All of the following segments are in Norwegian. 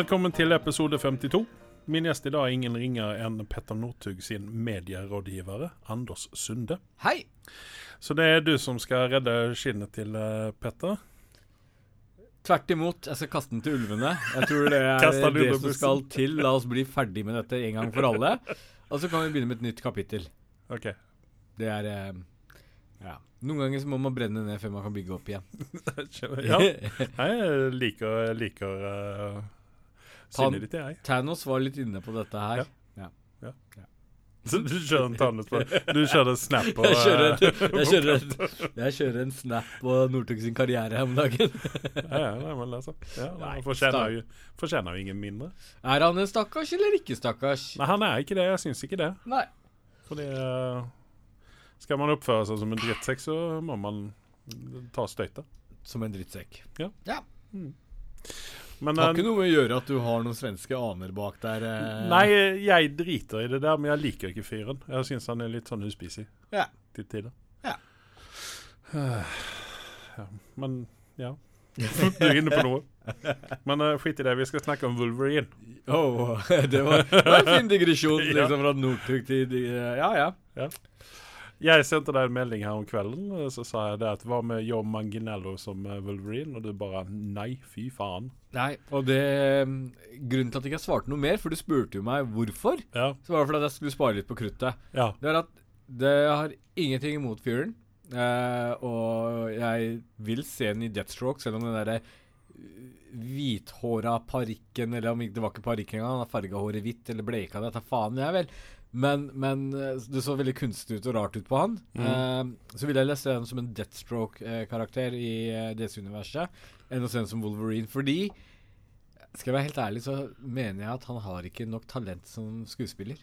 Velkommen til episode 52. Min gjest i dag er ingen ringere enn Petter Northug sin medierådgivere, Anders Sunde. Hei! Så det er du som skal redde skinnet til eh, Petter? Tvert imot, jeg skal kaste den til ulvene. Jeg tror det er det som skal til. La oss bli ferdig med dette en gang for alle. Og så kan vi begynne med et nytt kapittel. OK. Det er eh, Ja. Noen ganger så må man brenne ned før man kan bygge opp igjen. ja. Jeg liker, liker uh, sinnet ikke jeg. Thanos var litt inne på dette her. Ja Så du kjører en Thanos på Du kjører en snap på Jeg kjører, eh, jeg, kjører jeg kjører en snap på Northug sin karriere her om dagen. Ja, ja, nei, men altså. Ja, Nei, fortjener jo, fortjener jo ingen mindre. Er han en stakkars eller ikke stakkars? Nei, han er ikke det. Jeg syns ikke det. Nei. Fordi eh, Skal man oppføre seg som en drittsekk, så må man ta støyta. Som en drittsekk. Men Det har eh, ikke noe med å gjøre at du har noen svenske aner bak der. eh. Nei, jeg driter i det der, men jeg liker ikke fyren. Jeg syns han er litt sånn uspisig Ja. til tider. Ja. ja. Men ja. Du er inne på noe. Men uh, skitt i det. Vi skal snakke om Wolverine. Oh, det, var, det var en fin digresjon liksom fra Northug til Ja, Ja, ja. Jeg sendte deg en melding her om kvelden. eh, Så sa jeg det at hva med Joe Manginello som eh, Wolverine? Og du bare nei, fy faen. Nei, og det mm, Grunnen til at jeg ikke svarte noe mer, for du spurte jo meg hvorfor, Ja. så var det fordi at jeg skulle spare litt på kruttet. ja. Det er at det har ingenting imot fyren. Uh, og jeg vil se den i Deathstroke, selv om den derre hvithåra parykken Eller om det var ikke parykk engang, han har farga håret hvitt eller bleika det, ta faen jeg vel. Men, men eh, det så veldig kunstig ut og rart ut på han. Eh, så ville jeg heller se den som en Deathstroke-karakter i uh, DC-universet enn å se den som Wolverine. Fordi, skal jeg være helt ærlig, så mener jeg at han har ikke nok talent som skuespiller.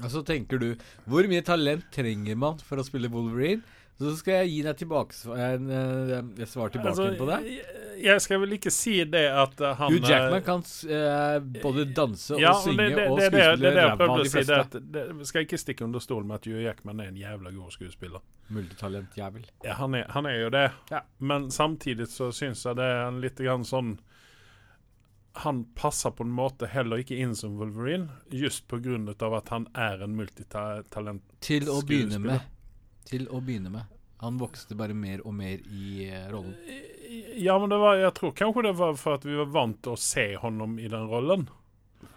Og så tenker du Hvor mye talent trenger man for å spille Wolverine? Så skal jeg gi deg tilbake, en, en, en, svar tilbake Altså, på det. jeg, jeg skal vel ikke si det at eh, han Hugh Jackman eh, kan uh, både danse ja, og synge det, det, og det, det, det, skuespille ræva av å fleste. si. Det, det skal ikke stikke under stol med at Hugh Jackman er en jævla god skuespiller. Multitalentjævel. Ja, han, er, han er jo det. Ja. Men samtidig så syns jeg det er en litt grann sånn Han passer på en måte heller ikke inn som Wolverine, just på grunn av at han er en multitalent. Til å begynne med. Til å begynne med. Han vokste bare mer og mer i rollen. Ja, men det var, jeg tror kanskje det var for at vi var vant til å se honom i den rollen.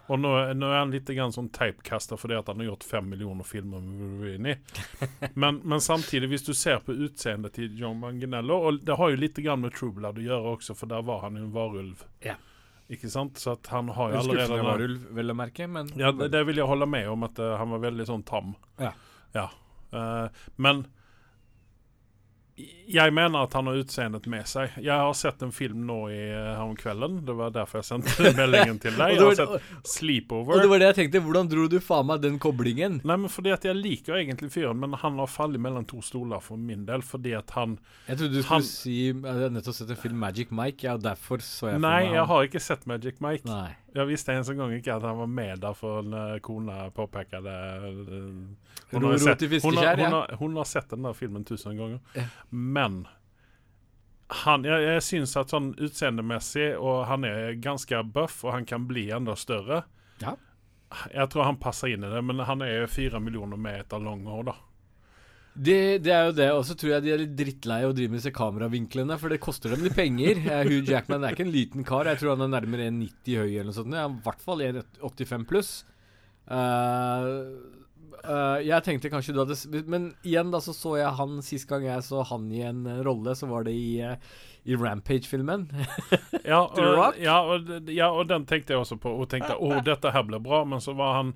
Og nå, nå er han litt grann sånn typecasta fordi at han har gjort fem millioner filmer med Wolverine. Men, men samtidig, hvis du ser på utseendet til John Manginello Og det har jo litt grann med True Blood å gjøre også, for der var han jo en varulv. Ja. Ikke sant? Så at han har jo allerede... skuffende allerede varulv, vil jeg merke, men Ja, det, det vil jeg holde med om, at uh, han var veldig sånn tam. Ja. Ja. Uh, men jeg mener at han har utseendet med seg. Jeg har sett en film nå i, eh, her om kvelden. Det var derfor jeg sendte meldingen til deg. Jeg har sett Sleepover. og det var det jeg tenkte. Hvordan dro du faen meg den koblingen? Nei, men fordi at Jeg liker egentlig fyren, men han har fallet mellom to stoler for min del. Fordi at han Jeg trodde du skulle Han- si Jeg har nettopp sett en film, Magic Mike, ja, derfor så jeg Nei, jeg har ikke sett Magic Mike. Nei. Jeg visste en sånn gang ikke at han var med der, for en eh, kone påpekte det. Hun har, sett, i hun, har, hun, har, hun har sett den der filmen tusen ganger. Men han, jeg, jeg syns at sånn utseendemessig, og han er ganske buff, og han kan bli enda større. Ja. Jeg tror han passer inn i det, men han er fire millioner meter lang år, da. Det, det er jo det, og så tror jeg de er litt drittleie å drive med disse kameravinklene, for det koster dem litt penger. Hugh Jackman er ikke en liten kar, jeg tror han er nærmere 1,90 høy eller noe sånt. Han er I hvert fall 1,85 pluss. Eh, eh, jeg tenkte kanskje du hadde Men igjen, da så så jeg han sist gang jeg så han i en eh, rolle, så var det i, uh, i Rampage-filmen. Ja, ja, ja, og den tenkte jeg også på, og tenkte å, dette her blir bra, men så var han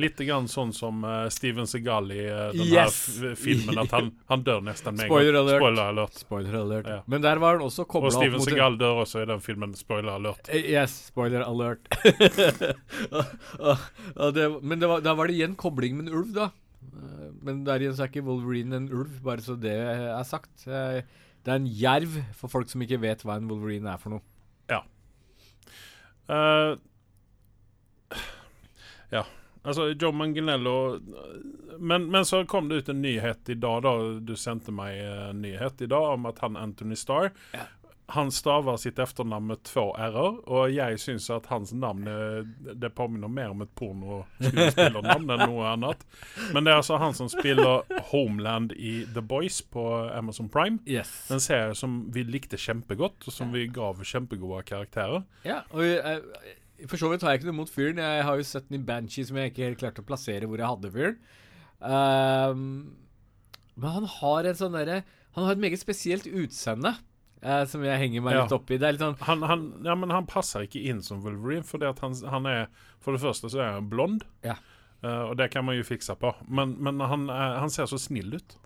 litt grann sånn som uh, Steven Segal i uh, den Yes! her filmen, at han, han dør nesten med en Spoiler alert. Spoiler alert. Spoiler alert. Ja. Men der var han også Og kobla opp Steven mot Segal dør også i den filmen. Spoiler alert. Eh, Yes, spoiler alert. Og- og- og det, men det var, da var det igjen kobling med en ulv, da. Men der igjen så er ikke Wolverine en ulv, bare så det er sagt. Det er en jerv for folk som ikke vet hva en Wolverine er for noe. Ja. Uh, ja. Altså, Joe Manginello men, men så kom det ut en nyhet i dag, da. Du sendte meg en nyhet i dag om at han Anthony Starr Ja. han stavar sitt efternamn med två r-er, og jeg syns at hans navn er, det påminner mer om et pornoskuespillernavn enn noe annet. Men det er altså han som spiller Homeland i The Boys på Amazon Prime. Yes. En serie som vi likte kjempegodt, og som vi gav kjempegode karakterer. Ja, og jeg, for så vidt har jeg ikke noe mot fyren. Jeg har jo sett den i Banshee som jeg ikke helt klarte å plassere hvor jeg hadde fyren. Um, men han har en sånn derre Han har et meget spesielt utseende. Uh, som jeg henger meg Ja. litt opp i. Det sånn Han, han, ja, men han passer ikke inn som Wolverine, fordi at han, han er For det første så er han blond, Ja. uh, og det kan man jo fikse på, men, men han, er- han ser så snill ut.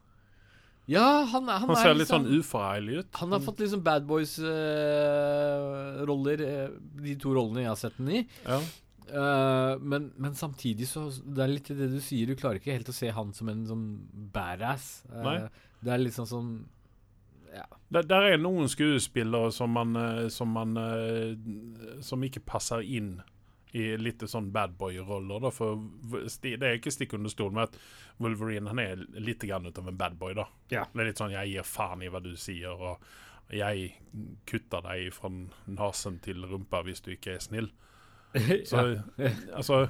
Ja, han, han, Han er ser litt sånn uforargelig ut. Han har fått liksom Bad Boys-roller, eh, de to rollene jeg har sett den i. ja. Uh, men, men samtidig så Det er litt det du sier, du klarer ikke helt å se han som en sånn badass. Eh. Det er litt sånn Ja. Der, der er noen skuespillere som man, eh, som man eh, Som ikke passer inn i litt sånn badboy-roller. da, For det er ikke stikk under stolen med at Wolverine han er litt grann ut av en badboy. da. Ja. Det er litt sånn 'jeg gir faen i hva du sier', og 'jeg kutter deg fra nesen til rumpa hvis du ikke er snill'. Så altså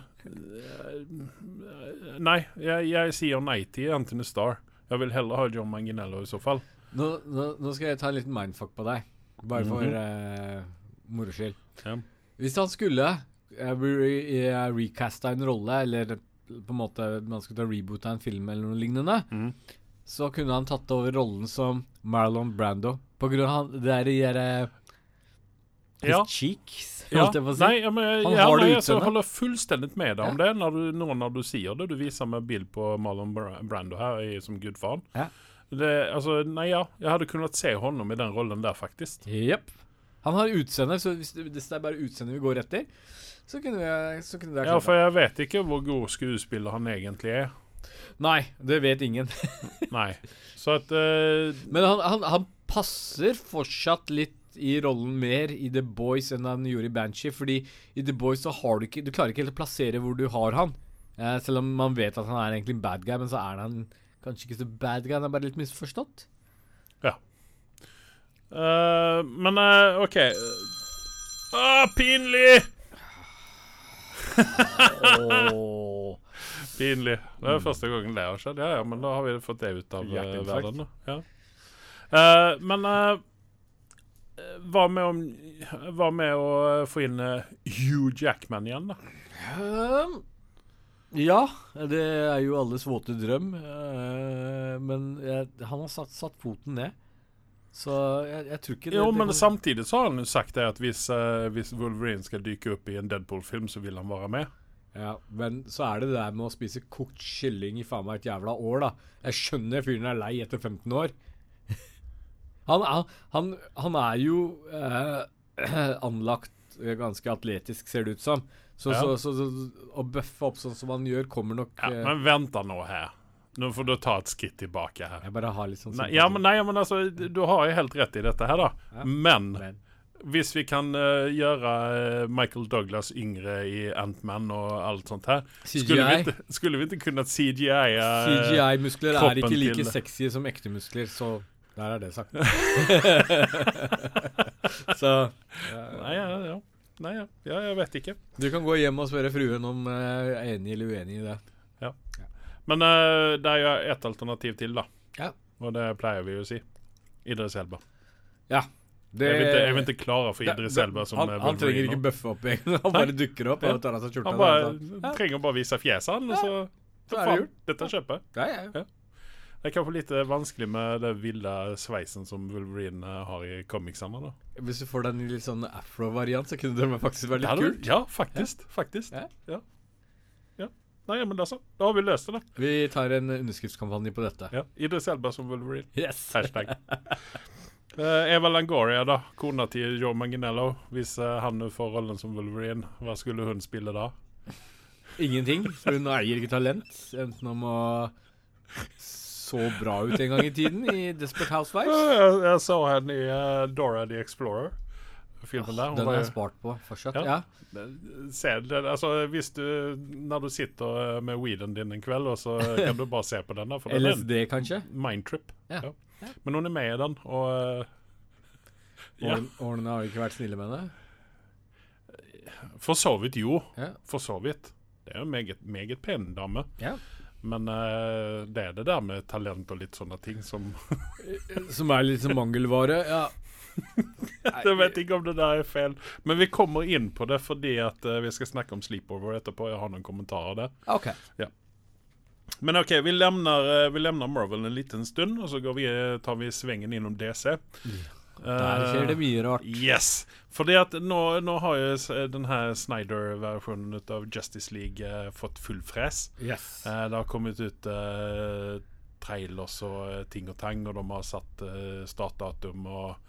Nei, jeg, jeg sier nei til Anthony Starr. Jeg vil heller ha John Manginello i så fall. Nå, nå, nå skal jeg ta en liten mindfuck på deg, bare for mm -hmm. uh, moro skyld. Ja. Hvis han skulle recasta en rolle, eller på en måte man skulle ta reboota en film eller noe lignende, Mm. så kunne han tatt over rollen som Marlon Brando. På grunn av han, det er de derre His Ja. cheeks, Ja, holdt jeg på å si. nei, ja, men Han ja, har det nei, altså, jeg holder fullstendig med deg om det når du, nå når du sier det. Du viser meg bild på Marlon Brando her i, som gudfaren. Ja. Det, altså, nei, ja. Jeg hadde kunnet se honom i den rollen der, faktisk. Jepp. Han har utseende, så hvis det, hvis det er bare utseendet vi går etter, så kunne, jeg, så kunne det Ja, for jeg vet ikke hvor god skuespiller han egentlig er. Nei, det vet ingen. Nei. Så at uh, Men han, han, han passer fortsatt litt i rollen mer i The Boys enn han gjorde i Banshee. Fordi i The Boys så har du ikke Du klarer ikke helt å plassere hvor du har han. Eh, selv om man vet at han er egentlig en bad guy, men så er han kanskje ikke så bad guy. Han er bare litt misforstått. eh, Men uh, OK. Ah, pinlig! Åh. Pinlig. Det er første gangen det har skjedd. Ja, ja, men da har vi fått det ut av eh, verden. Ja. Uh, men uh, hva med om Hva med å få inn Hugh Jackman igjen, da? Um, ja, det er jo alles våte drøm. Uh, men jeg, han har satt, satt foten ned. Så jeg, jeg tror ikke det Jo, det men kommer- samtidig så har han jo sagt det at hvis, uh, hvis Wolverine skal dyke opp i en Deadpool-film, så vil han være med. Ja, men så er det det der med å spise kokt kylling i faen meg et jævla år, da. Jeg skjønner fyren er lei etter 15 år. han, han, han, han er jo eh, anlagt eh, ganske atletisk, ser det ut som. Så, Ja. så, så, så å bøffe opp sånn som han gjør, kommer nok Ja, Men vent da nå her. Nå får du ta et skritt tilbake her. Jeg bare har litt sånn Nei, ja, men, nei, men altså, du har jo helt rett i dette her, da. Ja. Men Men- hvis vi kan uh, gjøre eh, Michael Douglas yngre i Ant-Man og alt sånt her Skulle vi CGI, ikke, skulle vi ikke kunnet CGI uh, CGI-muskler er ikke like til- sexy som ekte muskler, så der er det sagt. så Nei, ja, ja. Nei, ja. ja, jeg vet ikke. du kan gå hjem og spørre fruen om jeg er enig eller uenig i det. Men uh, det er jo ett alternativ til, da. Ja. Og det pleier vi jo å si. Idris Elba. Det, Jeg vil ikke, jeg vil ikke klare for det- Idris Elba som han, eh, han trenger ikke bøffe opp egentlig. Han bare dukker opp Ja. og tar av seg skjorta. Han bare. Ja. trenger bare vise fjeset, han, og så Så det faen, gjort. Dette kjøper jeg. Ja, ja, ja. Det er kanskje litt eh, vanskelig med den ville sveisen som Wolverine har i comicsene. da. Hvis du får den i litt sånn afro-variant, så kunne det faktisk vært litt kult. Ja, faktisk. faktisk. Ja. Ja. Nei, men altså, da har vi løst det, da. Vi tar en underskriftskampanje på dette. Ja. Idris Elba som Wolverine. Yes! Hashtag. Uh, Eva Langoria, da. Kona til Joe Manginello. Hvis uh, han nå får rollen som Wolverine, hva skulle hun spille da? Ingenting. For hun eier ikke talent. Enten om å så bra ut en gang i tiden i Desperate Housewives. Jeg, jeg så henne i eh, Dora the Explorer. Filmen der. Den jeg spart på fortsatt. Ja. Ja. Se, det, altså, hvis du, når du sitter eh, med weeden din en kveld, og så kan du bare se på den. da, For den er en LSD, kanskje? mindtrip. Ja. Ja. Men hun er med i den, og eh, Ja. Årene, har ikke vært snille med henne. For så vidt, jo. For så vidt. Det er jo en meget, meget pen dame. Ja. Men uh, det er det der med talent og litt sånne ting som Som er litt som mangelvare. Ja. Jeg vet ikke om det der er feil. Men vi kommer inn på det fordi at uh, vi skal snakke om sleepover etterpå. Jeg har noen kommentarer der. OK. Men OK, vi lemner, uh, vi lemner Marvel en liten stund, og så går vi, tar vi svingen innom DC. Der skjer det mye rart. Yes! Fordi at nå, nå har jo denne Snyder-versjonen av Justice League uh, fått full fres. Yes. Uh, det har kommet ut eh, trailers og eh, ting og tang, og de har satt eh, startdatum og,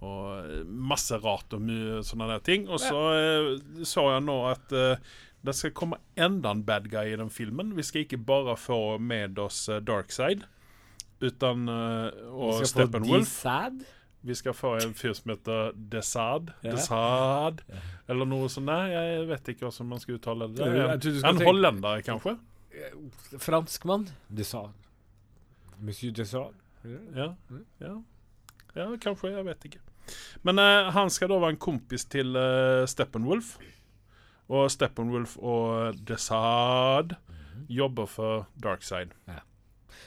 og masse rart og mye sånne der ting. Og så eh, så jeg nå at uh, det skal komme enda en bad guy i den filmen. Vi skal ikke bare få med oss uh, Darkside uten, eh, og Steppenwolf. Vi skal få en fyr som heter Desad. Ja. Desad. Eller noe sånt. Nei, Jeg vet ikke hvordan man skal uttale det. En, en hollender, kanskje? Franskmann. Desad. Monsieur Desad. Ja. Ja. Ja, kanskje. Jeg vet ikke. Men eh, han skal da være en kompis til uh, Steppenwolf. Og Steppenwolf og Desad Mhm. jobber for Darkside.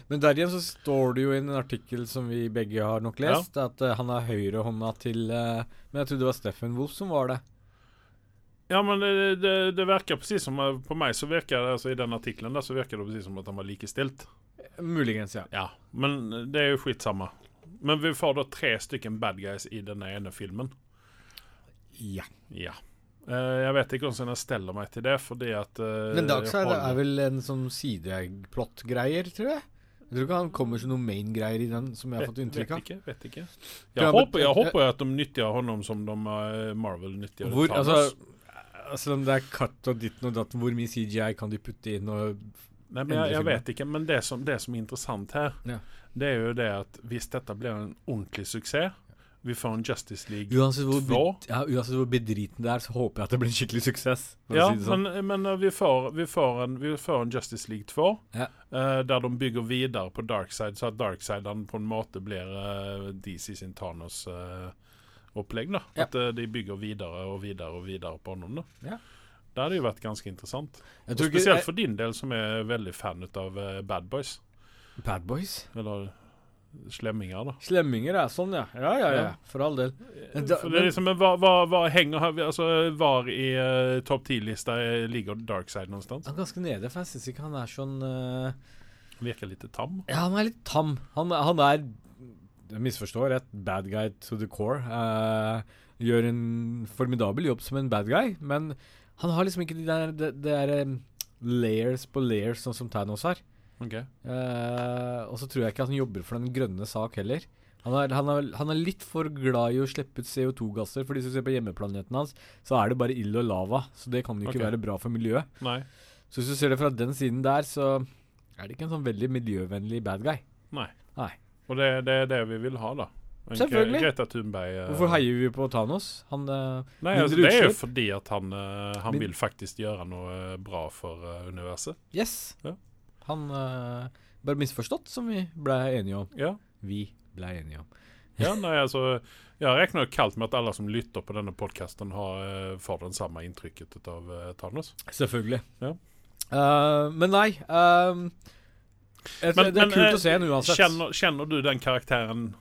Men der igjen så står det jo i en artikkel som vi begge har nok lest, at eh, han er høyrehånda til eh, Men jeg trodde det var Steffen Wolff som var det. Ja, men det, det, det verkar precis som eh, På meg så virker det, altså i den artikkelen så virker det precis som at han var likestilt. Muligens, ja. Ja, men det er jo skitsamma. Men vi får da tre stykken bad guys i denne ene filmen. Ja. Ja. Uh, jeg vet ikke hvordan jeg steller meg til det, fordi at uh, Men Darkside holder... er vel en sånn sideplott-greier, tror jeg? Jeg tror ikke han kommer som noen main-greier i den, som jeg har fått inntrykk Vet av. ikke. vet ikke. Jeg, Jeg håper, jeg håper at de nyttiger honom som de eh, Marvel nyttiger Hvor, Thanos. altså, altså om det er cut og ditten og datten, hvor mye CGI kan de putte inn? Og Nei, men jeg, jeg vet ikke, men det som, det som er interessant her, Ja. Det er jo det at hvis dette blir en ordentlig suksess Vi får en Justice League uansett hvor, 2. ja, uansett hvor bedriten det er, så håper jeg at det blir en skikkelig suksess. Ja, si sånn. men, men eh, vi, får, vi, får en, vi får en Justice League 2, Ja. uh, der de bygger videre på Darkside, så at Darkside på en måte blir uh, DC sin Thanos-opplegg. da Ja. At uh, de bygger videre og videre og videre på honom. da Ja. Det hadde jo vært ganske interessant. Og spesielt for din del, som er veldig fan av uh, Bad Boys. Bad Boys? Eller slemminger, da. Slemminger ja. sånn, ja. Ja, ja, ja. For all del. Men da- For det er liksom, hva, hva, hva henger Altså, Var i uh, topp ti-lista eh, ligger Darkside sted? Han er ganske nede, for jeg syns ikke han er sånn Han Virker litt tam. Ja, han er litt tam. Han, han er Jeg misforstår, et bad guy to the core. Uh, gjør en formidabel jobb som en bad guy, men han har liksom ikke de der, det, de er um, layers på layers, sånn som Thanos har. Ok Uh, og så tror jeg ikke at han jobber for den grønne sak heller. Han er, han, er, han er litt for glad i å slippe ut CO2-gasser, for hvis du ser på hjemmeplaneten hans, så er det bare ild og lava. Så det kan jo ikke okay. være bra for miljøet. Nei. Så hvis du ser det fra den siden der, så er det ikke en sånn veldig miljøvennlig bad guy. Nei. Nei. Og det, det er det vi vil ha, da. En Selvfølgelig. Greta Thunberg uh, Hvorfor heier vi på Thanos? Han uh, Nei, altså, Det er jo fordi at han, uh, han vil faktisk gjøre noe bra for universet. Yes. Ja. Han uh, ble misforstått, som vi ble enige om. Ja. Vi ble enige om. ja, nei, altså Jeg regner kaldt med at alle som lytter på denne podkasten, får den samme inntrykket av uh, Thanos. Selvfølgelig. Ja. Uh, men nei Uh, jeg- Men- Det er men, kult eh, å se den uansett. Kjenner, kjenner du den karakteren eh,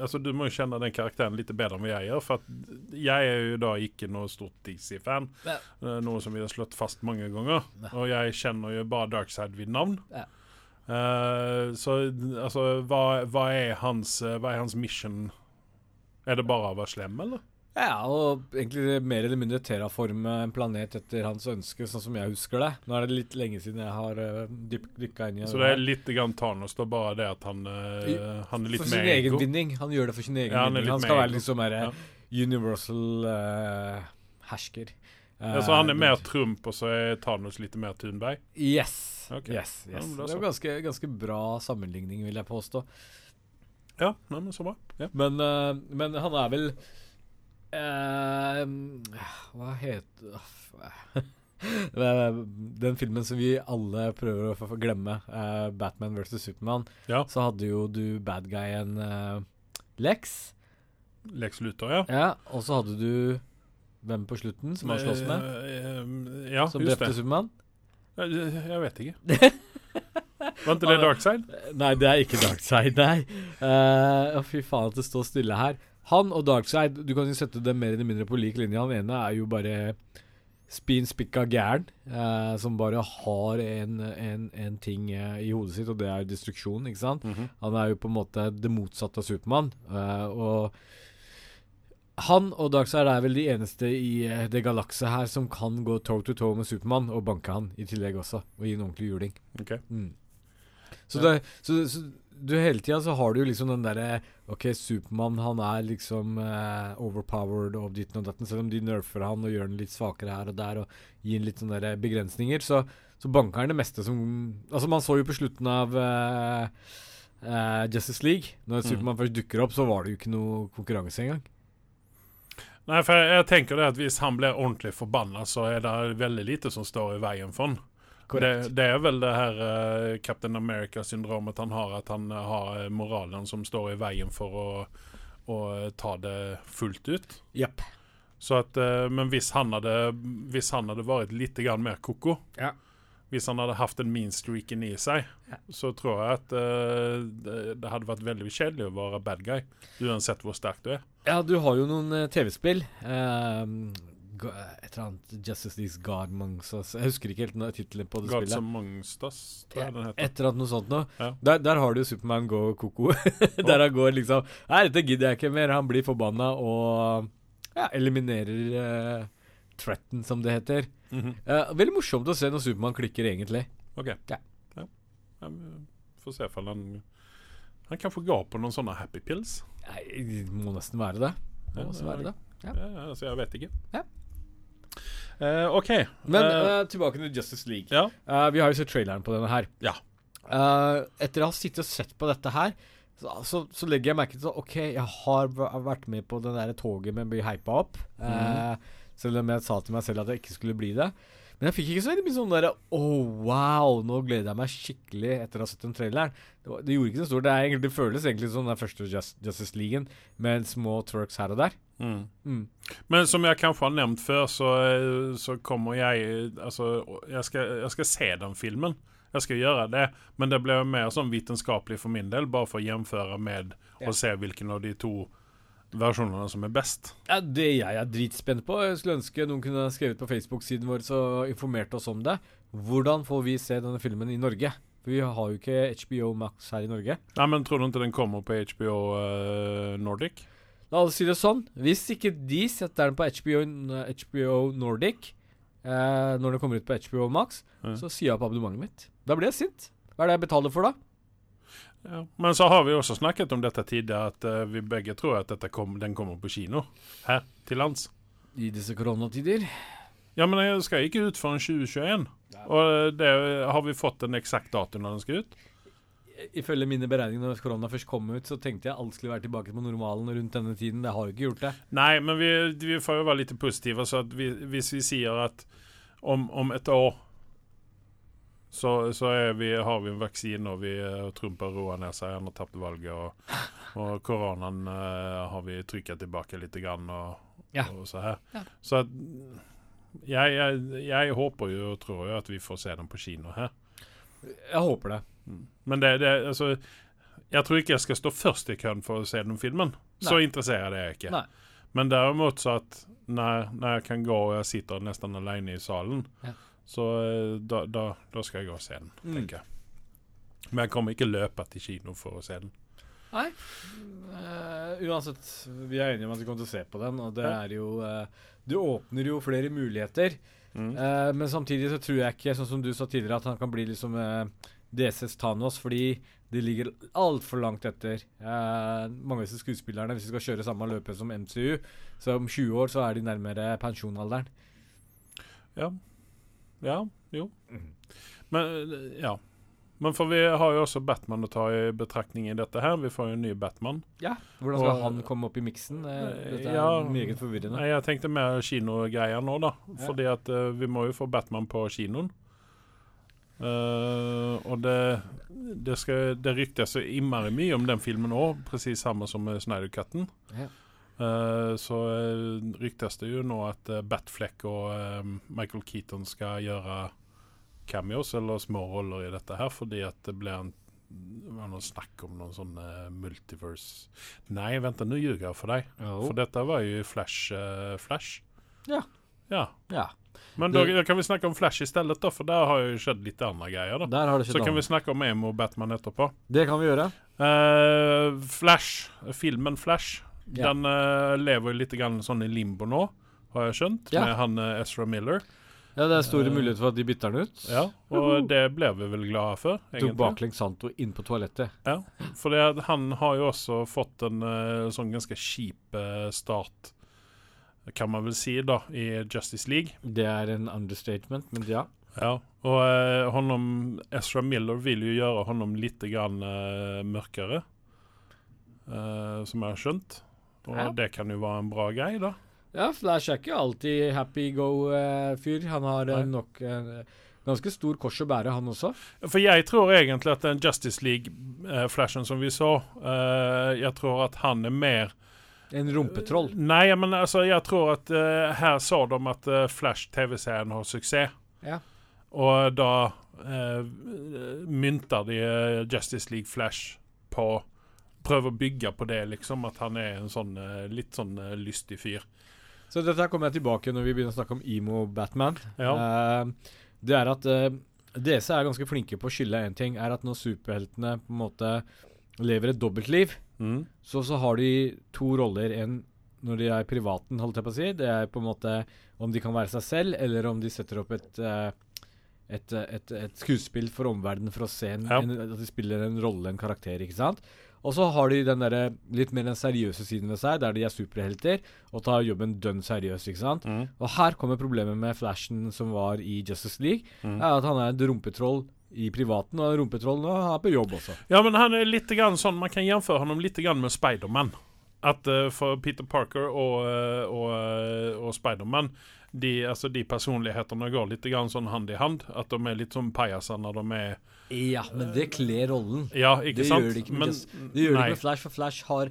Altså Du må jo kjenne den karakteren litt bedre enn jeg gjør. For jeg er jo da ikke noe stort DC-fan. Nei. eh, Noe som vi har slått fast mange ganger. Ja. Og jeg kjenner jo bare Darkside ved navn. Ja. Uh, så altså hva, hva, er hans, eh, hva er hans mission? Er det bare å være slem, eller? Ja, og egentlig mer eller mindre terraforme en planet etter hans ønske, sånn som jeg husker det. Nå er det litt lenge siden jeg har uh, dykka inn i det. Så det er litt grann Thanos, da bare det at han, uh, han er litt For sin mer egen ego. vinning. Han gjør det for sin egen Ja, vinning. Han skal være liksom mer Ja. universal uh, hersker. Ja, så han er Eh, mer Trump, og så er Thanos litt mer Thunberg? Yes. Okay. yes, yes. Ja, det er jo ganske, ganske bra sammenligning, vil jeg påstå. Ja, nei, men så bra. Ja. Men, uh, men han er vel eh, Hva heter Den filmen som vi alle prøver å få- få glemme, uh, Batman versus Supermann, Ja. så hadde jo du bad guyen eh, Lex. Lex Luthor, ja. Ja, og så hadde du hvem på slutten som han slåss med? Uh, ja, Som drepte. Supermann? Jeg, jeg vet ikke. Var ikke det Darkside? Nei, det er ikke Darkside, nei. Fy faen at det står stille her. Han og Darkside, du kan jo sette dem mer eller mindre på lik linje. Han ene er jo bare spin spikka gæren, eh, som bare har en, en, en ting eh, i hodet sitt, og det er destruksjon, ikke sant? Mhm. Han er jo på en måte det motsatte av Supermann. eh, og han og Darkseid er vel de eneste i eh, det galakset her som kan gå toe to toe med Supermann og banke han i tillegg også, og gi en ordentlig juling. Okay. Mm. Så, Ja. det, så, så du hele tida så har du jo liksom den derre OK, Supermann han er liksom uh, overpowered og ditten og datten, selv om de nerfer han og gjør han litt svakere her og der og gir han litt sånne der begrensninger, så, så banker han det meste som Altså, man så jo på slutten av uh, uh, Justice League, når Mm. Supermann først dukker opp, så var det jo ikke noe konkurranse engang. Nei, for jeg, jeg tenker det at hvis han blir ordentlig forbanna, så er det veldig lite som står i veien for han. Det, det er vel det her uh, Captain America-syndromet han har, at han uh, har eh, moralen som står i veien for å, å ta det fullt ut. Så at, uh, men hvis han hadde Hvis han hadde vært litt mer koko Ja. Hvis han hadde hatt en mean streaken i seg, Ja. så tror jeg at det, det hadde vært veldig kjedelig å være bad guy. Uansett hvor sterk du er. Ja, du har jo noen TV-spill. Um, et eller annet Justice Leagues God Amongst Jeg husker ikke helt tittelen på det God spillet. Amongst Us, tror jeg den heter. Et eller annet noe sånt noe. Ja. Der, der har du jo Supermann gå koko. der han går liksom Nei, dette gidder jeg ikke mer. Han blir forbanna og ja, eliminerer uh, threaten, som det heter. Mm -hmm. uh, veldig morsomt å se når Supermann klikker, egentlig. Ok. Ja. Ja. Vi får se om han Han kanskje ga på noen sånne happy pills. Nei, det må nesten være det. Må Ja, nesten være det. Ja. Ja, altså, jeg vet ikke. Ja. Eh, OK. Men uh, tilbake til Justice League. ja. Vi har jo sett traileren på denne her. Ja. Etter å ha sittet og sett på dette her, så, så, så legger jeg merke til at OK, jeg har vært med på det der toget med å bli hypa opp. Eh, Selv om jeg sa til meg selv at jeg ikke skulle bli det. Men jeg fikk ikke så veldig mye sånn derre oh, wow, nå gleder jeg meg skikkelig etter å ha sett den traileren. Det, var, det gjorde ikke så stort. Det, egentlig, det føles egentlig som den første Just, Justice League-en, med små twerks her og der. Mm. Mm. Men som jeg kanskje har nevnt før, så, eh, så kommer jeg Altså, jeg skal, jeg skal se den filmen. Jeg skal gjøre det, men det ble mer sånn vitenskapelig for min del, bare for å gjenføre med å se hvilken av de to versjonene som er best. Ja, Det jeg er dritspent på Jeg skulle ønske noen kunne skrevet på Facebook-siden vår og informert oss om det. Hvordan får vi se denne filmen i Norge? For vi har jo ikke HBO Max her i Norge. Nei, men tror du ikke den kommer på HBO uh, Nordic? La oss si det sånn. Hvis ikke de setter den på HBO, HBO Nordic uh, når den kommer ut på HBO Max, mm. så sier jeg opp abonnementet mitt. Da blir jeg sint. Hva er det jeg betaler for, da? Ja. Men så har vi også snakket om dette tidligere, at uh, vi begge tror at kom, den kommer på kino her til lands. I disse koronatider. Ja, men den skal ikke ut før 2021. Og eh, det har vi fått en eksakt dato når den skal ut. Ifølge mine beregninger når korona først kom ut, så tenkte jeg alt skulle være tilbake på normalen rundt denne tiden. Det har jo ikke gjort det. Nei, men vi, vi får jo være litt positive. Så vi, hvis vi sier at om, om et år så, så er vi, har vi en vaksine, og vi trumper Trump har roa ned seg, han har tapt valget, og, og koronaen uh, har vi trykket tilbake litt, grann, og, Ja. og så her. Ja. Så at jeg, jeg, jeg håper jo og tror jo at vi får se den på kino her. Jeg håper det. Men det, det altså Jeg tror ikke jeg skal stå først i køen for å se den filmen. Så interesserer det jeg ikke. Nei. Men derimot så at når, når jeg kan gå og jeg sitter nesten alene i salen, Ja. Så eh, da, da, da skal jeg gå og se den, Mm. tenker jeg. Men jeg kommer ikke løpe til kino for å se den. Nei. Uh, uansett, vi er enige om at vi kommer til å se på den, og det Ja. er jo uh, Det åpner jo flere muligheter. Mm. Uh, men samtidig så tror jeg ikke, sånn som du sa tidligere, at han kan bli liksom uh, DCs Thanos, fordi de ligger altfor langt etter. Eh, mange av disse skuespillerne, hvis de skal kjøre samme løpet som MCU, så om 20 år så er de nærmere pensjonalderen. Ja. Ja, jo. Mhm. Men ja. Men for vi har jo også Batman å ta i betraktning i dette her. Vi får jo en ny Batman. Ja. Hvordan skal Og- han komme opp i miksen? Eh, dette er Ja. meget forvirrende. Jeg tenkte mer kinogreier nå, da. Ja. Fordi at uh, vi må jo få Batman på kinoen. Uh, og det det, skal, det ryktes så innmari mye om den filmen òg, presis samme som med Snyder-cutten. Ja. Eh, så eh, ryktes det jo nå at uh, Batfleck og eh, Michael Keaton skal gjøre cameos, eller små roller i dette her, fordi at det ble en det var noe snakk om noen sånne multiverse Nei, vent, nå ljuger jeg for deg. For dette var jo Flash. Uh, Flash. Ja. Ja. ja. Men Det- da kan vi snakke om Flash i stedet, da, for der har jo skjedd litt andre greier. da Så kan vi snakke om Emo og Batman etterpå. Det kan vi gjøre. Uh, Flash, filmen Flash, Ja. den uh, lever litt grann sånn i limbo nå, har jeg skjønt, Ja. med han uh, Ezra Miller. Ja, Det er store Eh, muligheter for at de bytter den ut. Ja, og det ble vi vel glade for, Tok egentlig. baklengs Santo inn på toalettet. Ja, for det, han har jo også fått en sånn ganske kjip start, kan man vel si, da, i Justice League. Det er en understatement, men ja. Ja, og eh, honom, Ezra Miller vil jo gjøre honom litt grann eh, mørkere, eh, som jeg har skjønt. Og Ja. det kan jo være en bra greie, da. Ja, Flash er ikke alltid happy go-fyr. han har eh, Nei. nok en ganske stor kors å bære, han også. For jeg tror egentlig at den Justice League-flashen som vi så, eh, jeg tror at han er mer En rumpetroll. Nei, men altså, jeg tror at eh, her sa de at eh, Flash TV-serien har suksess. Ja. Og da mynter de eh, Justice League Flash på Prøver å bygge på det, liksom. At han er en sånn eh, litt sånn eh, lystig fyr. Så dette kommer jeg tilbake når vi begynner å snakke om emo Batman. Ja. Uh, det er at uh, DC er ganske flinke på å skylde én ting, er at når superheltene på en måte lever et dobbeltliv, Mm. så, så har de to roller. En når de er privaten, holdt jeg på å si. Det er på en måte om de kan være seg selv, eller om de setter opp et uh, et, et, et skuespill for omverdenen for å se en, Ja. en, at de spiller en rolle, en karakter. ikke sant? Og så har de den der, litt mer den seriøse siden ved seg, der de er superhelter og tar jobben dønn seriøst. ikke sant? Mm. Og her kommer problemet med Flashen som var i Justice League. Mm. er at Han er et rumpetroll i privaten, og rumpetroll nå er på jobb også. Ja, men han er litt grann sånn Man kan jämföra ham litt grann med Spiderman. At uh, for Peter Parker og, uh, og, uh, og Spiderman de, altså de personlighetene går litt grann sånn hand i hand. At de er litt sånn pajaser når de er Ja, men det kler rollen. Ja, ikke Det sant? gjør det ikke med Men- Det gjør det ikke med Flash, for Flash har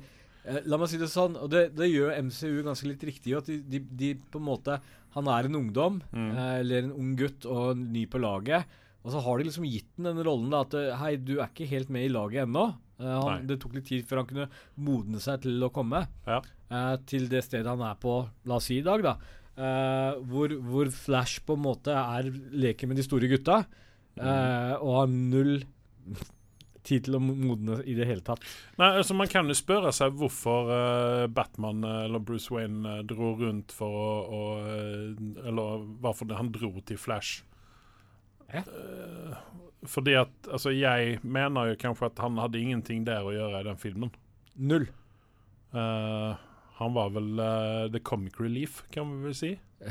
eh, La meg si det sånn, og det, det gjør MCU ganske litt riktig. At de, de, de på en måte Han er en ungdom, Mm. eh, eller en ung gutt, og ny på laget. Og så har de liksom gitt den den rollen da at eh, Hei, du er ikke helt med i laget ennå. Eh, han, det tok litt tid før han kunne modne seg til å komme Ja. eh, til det stedet han er på, la oss si i dag, da. Eh, hvor, hvor Flash på en måte er leker med de store gutta, eh, og har null tid til å modne i det hele tatt. Nei, altså Man kan jo spørre seg hvorfor uh, Batman eh, eller Bruce Wayne uh, dro rundt for å, å Eller hvorfor han dro til Flash. Eh, fordi at Altså, jeg mener jo kanskje at han hadde ingenting der å gjøre i den filmen. Null. Han var vel the comic relief, kan vi vel si.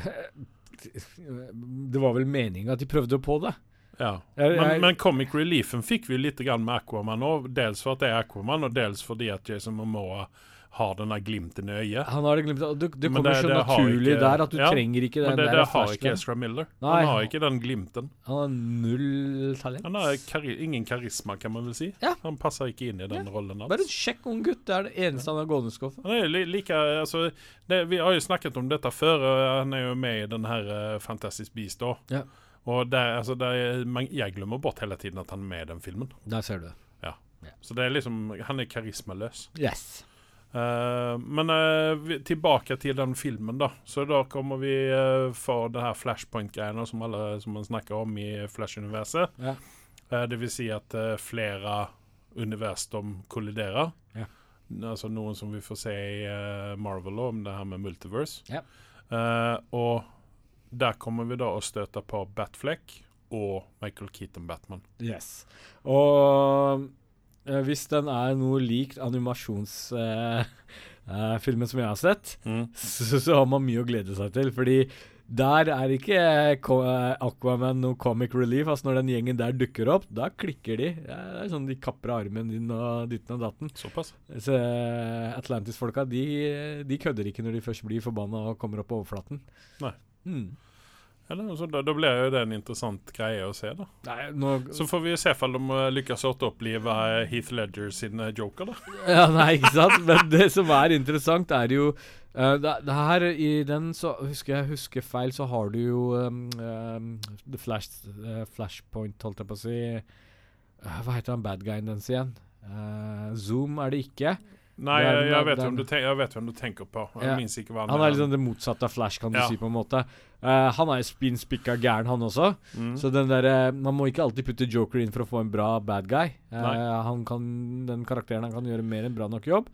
Det var vel meninga at de prøvde på det. Ja. Men, jeg- men comic reliefen fikk vi litt grann med Aquaman òg. Dels for at det er Aquaman, og dels fordi at Jason Momoa har denne glimten i øyet. Han har det glimten, og Du, det kommer det- så det naturlig ikke- der at du ja, trenger ikke den Men det, der det har ikke. Ezra Miller. Nei, han har ikke den glimten. Han har null talent. Han har kari ingen karisma, kan man vel si. Ja. Han passer ikke inn i den rollen Bare en hans. kjekk ung gutt. Det er det eneste han har gående i skuffen. Han er like altså, det, Vi har jo snakket om dette før. Han er jo med i den her uh, Fantastisk Beast da. Ja. Og det, altså, der, man, jeg glemmer bort hele tiden at han er med i den filmen. Der ser du det. Så det er liksom Han er karismaløs. Yes. Uh, men uh, vi, tilbake til den filmen, da. Så da kommer vi uh, for det her flashpoint-greiene som alle som man snakker om i Flash-universet. Yeah. Det vil si at flere univers de kolliderer. Yeah. Altså noen som vi får se i Marvel om det her med multiverse. Ja. Og der kommer vi da å støte på Batfleck og Michael Keaton Batman. Yes. Og eh, hvis den er noe lik animasjonsfilmen uh, uh, som jeg har sett, så, så har man mye å glede seg til. Fordi der er ikke eh, eh, Aquaman noe comic relief. Altså Når den gjengen der dukker opp, da klikker de. Det er sånn De kapper armen din og ditten og datten. Såpass. Så eh, Atlantis-folka de, de kødder ikke når de først blir forbanna og kommer opp på overflaten. Nei. Mm. Eller, så da, da blir jo det en interessant greie å se, da. Nei, nå Så får vi se om de eh, lykkes å etteropplive eh, Heath Ledger sin eh, joker, da. Ja, nei, ikke sant? Men det som er interessant, er jo uh, det, det her I den, så husker jeg husker feil, så har du jo um, um, The Flash, uh, Flashpoint, holdt jeg på å si. Uh, hva heter han bad guyen dens igjen? Zoom er det ikke. Nei, er jeg, jeg, vet den- du jeg vet hvem du tenker på. Ja. hva Han er liksom det motsatte av Flash, kan du Ja. si, på en måte. uh, han er spinn spikka gæren, han også. mm. Så den der, eh, man må ikke alltid putte Joker inn for å få en bra bad guy. Uh, han kan, den karakteren han kan gjøre mer enn bra nok jobb.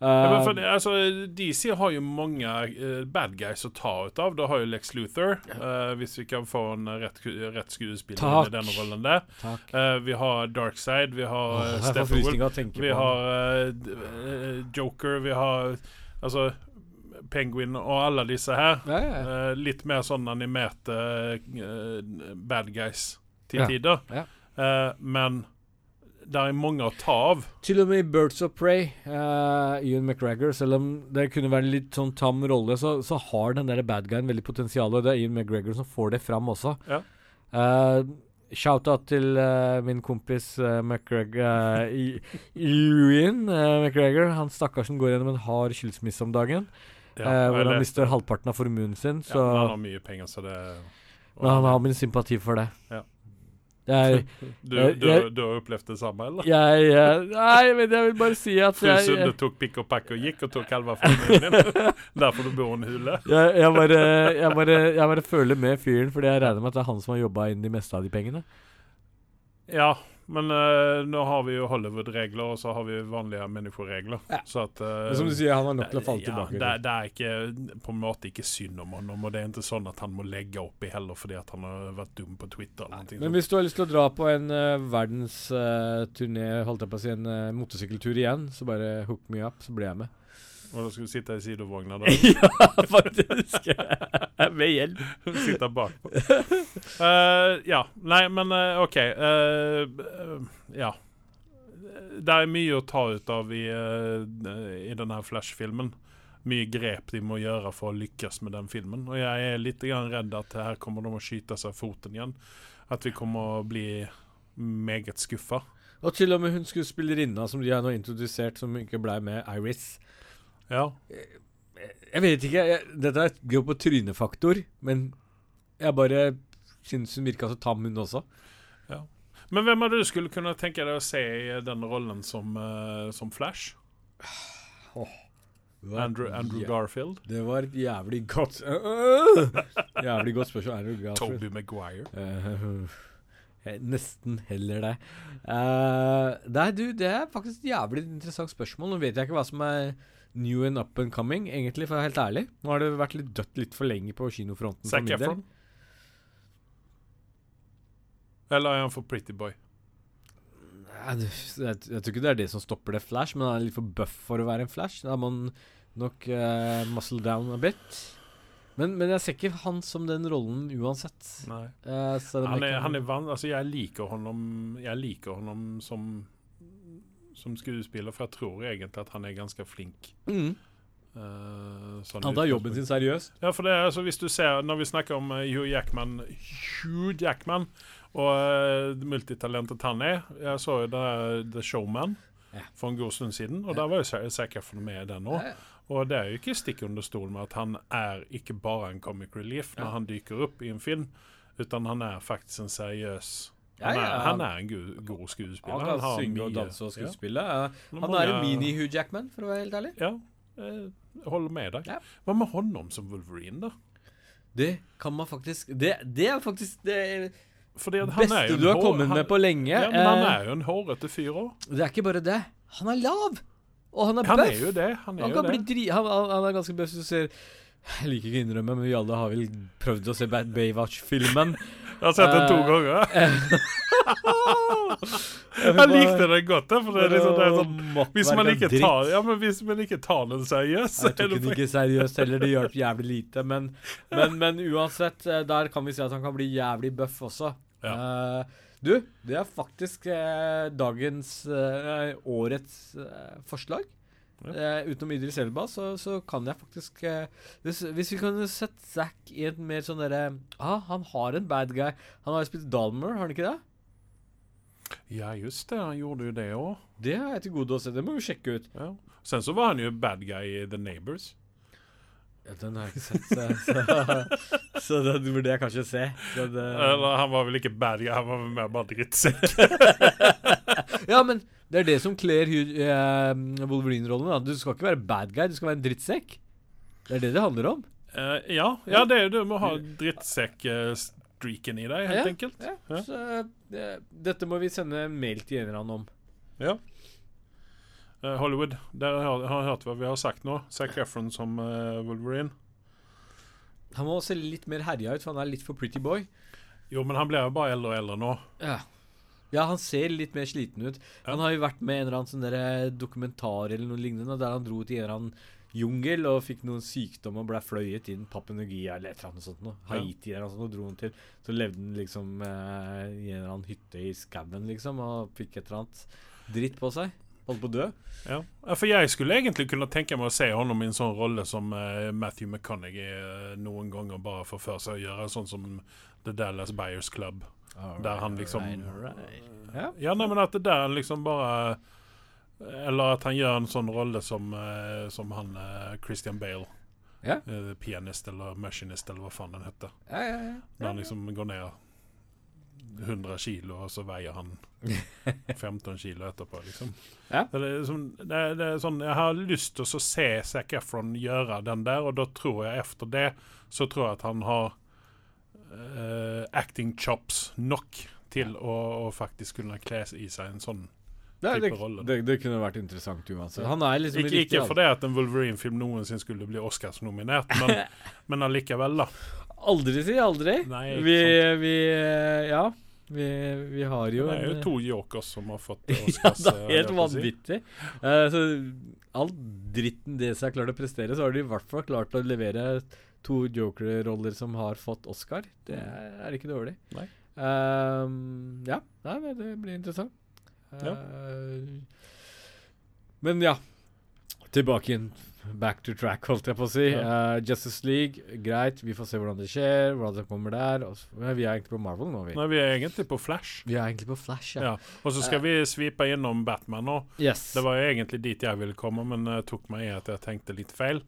Eh, ja, for, altså, DC har jo mange uh, bad guys å ta ut av. Da har jo Lex Luthor, uh, hvis vi kan få en rett, rett skuespiller i denne rollen der. Eh, vi har Darkside, vi har uh, får Steppenwolf, vi har eh, eh, Joker, vi har altså Penguin og alle disse her. Ja, ja. Eh, litt mer sånn animerte eh, bad guys til tider. Eh, men det er mange å ta av. Til og med i Birds of Prey, uh, Ian McGregor, selv om det kunne være en litt sånn tam rolle, så, så har den der bad guyen veldig potensial, og det er Ian McGregor som får det fram også. Ja. Uh, Shout-out til uh, min kompis McGregor Ewan eh, McGregor. Han stakkarsen går gjennom en hard skilsmisse om dagen. Ja, eh, hvor han mister halvparten av formuen sin. ja, Så men han har mye penger, så det men han har min sympati for det. Ja. Jeg, du, du, jeg- du har opplevd det samme, eller? jeg, Nei, men jeg vil bare si at jeg, Sunde tok pikk og pakk og gikk og tok halve familien din. Derfor du bor i en hule. jeg, bare, jeg, bare, jeg bare føler med fyren, fordi jeg regner med at det er han som har jobba inn de meste av de pengene. Ja, men uh, nå har vi jo Hollywood-regler, og så har vi vanlige menneskeregler. Ja. Så at uh, Men som du sier, han har nok til å falle ja, tilbake. Det, det er ikke på en måte ikke synd om han, og det er ikke sånn at han må legge opp i heller fordi at han har vært dum på Twitter. eller noe Men hvis du har lyst til å dra på en uh, verdensturné, holdt jeg på å si, en motorsykkeltur igjen, så bare hook me up, så blir jeg med. Og da skulle du sitte i sidevogna da. ja, faktisk! med hjelp. Sitte bakpå. Uh, ja. Nei, men uh, OK. Uh, eh, ja. Det er mye å ta ut av i, eh, i denne Flash-filmen. Mye grep de må gjøre for å lykkes med den filmen. Og jeg er litt redd at her kommer de å skyte seg foten igjen. At vi kommer å bli meget skuffa. Og til og med hun skuespillerinna som de har nå introdusert, som ikke blei med, Iris. Ja. Jeg vet ikke. Jeg, dette er- går på trynefaktor, men jeg bare syns hun virka så tam, hun også. Men hvem det du skulle kunne tenke deg å se i den rollen som, uh, som Flash? Andrew, Andrew Ja. Garfield? Det var et jævlig godt uh, Jævlig godt spørsmål. Andrew Garfield. Toby Maguire? Eh, eh, nesten heller det. Eh, nei, du, det er faktisk et jævlig interessant spørsmål. Nå vet jeg ikke hva som er new and up and coming, egentlig, for å være helt ærlig. Nå har det vært litt dødt litt for lenge på kinofronten. for Zac min del. Efron? Eller er han for Pretty Boy? Jeg, Jeg, jeg tror ikke det er det som stopper det Flash, men han er litt for buff for å være en Flash. Da må han nok uh, muscle down a bit. Men, men jeg ser ikke han som den rollen uansett. Nei. Uh, Han er, han er van, altså jeg liker honom Jeg liker honom som Som skuespiller, for jeg tror egentlig at han er ganske flink. mm. Uh, sånn Han tar jobben sin seriøst. Ja, for det er altså Hvis du ser Når vi snakker om eh, Hugh Jackman Hugh Jackman og uh, multitalentet han er Jeg så jo det The Showman Ja. for en god stund siden, og Ja. der var jo noe med den òg. Ja, ja. Og det er jo ikke stikk under stol med at han er ikke bare en comic relief når Ja. han dyker opp i en film, utan han er faktisk en seriøs Han er, ja, han han- er en god, god skuespiller. Han kan synge og danse og skuespille. Ja. Han er en mini-Hugh Jackman, for å være helt ærlig. Ja, jeg holder med deg. Ja. Hva med honom som Wolverine, da? Det kan man faktisk Det, det er faktisk det er beste du har kommet med på lenge. Ja, men han Eh, er jo en hårete fyr òg. Det er ikke bare det. Han er lav! Og han er Han er jo det. Han er Han dri... Han, han, han er ganske bøff. Du ser Jeg liker ikke å innrømme, men vi alle har vel prøvd å se Bad Baywatch-filmen. Jeg har sett den to Eh, ganger. Jeg likte det godt, for det er liksom det er sånn Hvis man ikke tar Ja, men hvis man ikke tar den seriøst, Jeg tok den ikke seriøst heller, det hjalp jævlig lite. Men, men, men uansett, eh, der kan vi si at han kan bli jævlig bøff også. Ja. du, det er faktisk eh, dagens eh, årets eh, forslag. Ja. Uh, utenom Idris Elba, så, så kan jeg faktisk uh, hvis, hvis vi kunne sett Zack i et mer sånn derre ah, Han har en bad guy. Han har jo spilt Dalmer, har han ikke det? Ja, just det. Han gjorde jo det òg. Det har jeg til gode å se. Det må vi sjekke ut. Ja. Sen så var han jo bad guy i The Neighbors. Ja, den har jeg ikke sett, så, så, så den burde jeg kanskje se. Den, uh, Eller han var vel ikke bad guy, han var vel mer bare drittsekk. ja, men det er det som kler Hugh- eh, Wolverine-rollen. Du skal ikke være bad guy, du skal være en drittsekk. Det er det det handler om. Uh, ja, ja, det er du må ha drittsekk-streaken i deg, helt Ja, enkelt. Ja. Så uh, dette må vi sende mail til en eller annen om. Ja. Hollywood, der har har hørt hva vi har sagt nå. Zac Efron som Wolverine. Han må se litt mer herja ut, for han er litt for pretty boy. Jo, men han blir jo bare eldre og eldre nå. Ja. Ja, han ser litt mer sliten ut. Han har jo vært med i en eller annen sånn dokumentar eller noe lignende, der han dro til en eller annen jungel og fikk noen sykdom og ble fløyet inn Papenugia eller et eller annet sånt noe. Haiti eller noe sånt, og dro han til. Så levde han liksom eh, i en eller annen hytte i skauen, liksom, og fikk et eller annet dritt på seg. Holdt på å dø. Ja. For jeg skulle egentlig kunne tenke meg å se ham i en sånn rolle som eh, Matthew McConaughey eh, noen ganger bare får for seg å gjøre, sånn som The Dallas Buyers Club. Der han liksom Ja. Ja, nei, men at det der han liksom bare Eller at han gjør en sånn rolle som, eh, som han eh, Christian Bale. Ja. Eh, pianist eller machinist eller hva faen den heter. Ja, ja, ja. Der han liksom går ned 100 kilo, og så veier han 15 kilo etterpå, liksom. Ja. Det, er liksom, det, er- det er sånn Jeg har lyst til å se Zac Efron gjøre den der, og da tror jeg efter det så tror jeg at han har eh, acting chops nok til å, å faktisk kunne kle i seg en sånn Det, det, det, det kunne vært interessant uansett. Han liksom Ikke, ikke fordi at en Wolverine-film noensinne skulle bli Oscars-nominert, men, men allikevel, da. Aldri si aldri. Nei, vi, vi eh, Ja. Vi, vi har jo Det er jo en- to jokers som har fått Ja, det eh, er helt jeg på å si. vanvittig. Eh, så all dritten det som er klart å prestere, så har de i hvert fall klart å levere to joker-roller som har fått Oscar. Det er, ikke dårlig. Nei. Um, ja, nei, det blir interessant. Ja. Uh, men ja, tilbake igjen. Back to track, holdt jeg på å si. Ja. Uh, Justice League, greit. Vi får se hvordan det skjer, Hvordan det kommer der. Og så, vi er egentlig på Marvel nå, vi. Nei, vi er egentlig på Flash. Vi er egentlig på Flash, ja. Ja. Og så skal vi svipe innom Batman nå. Yes. Det var jo egentlig dit jeg ville komme, men det tok meg i at jeg tenkte litt feil.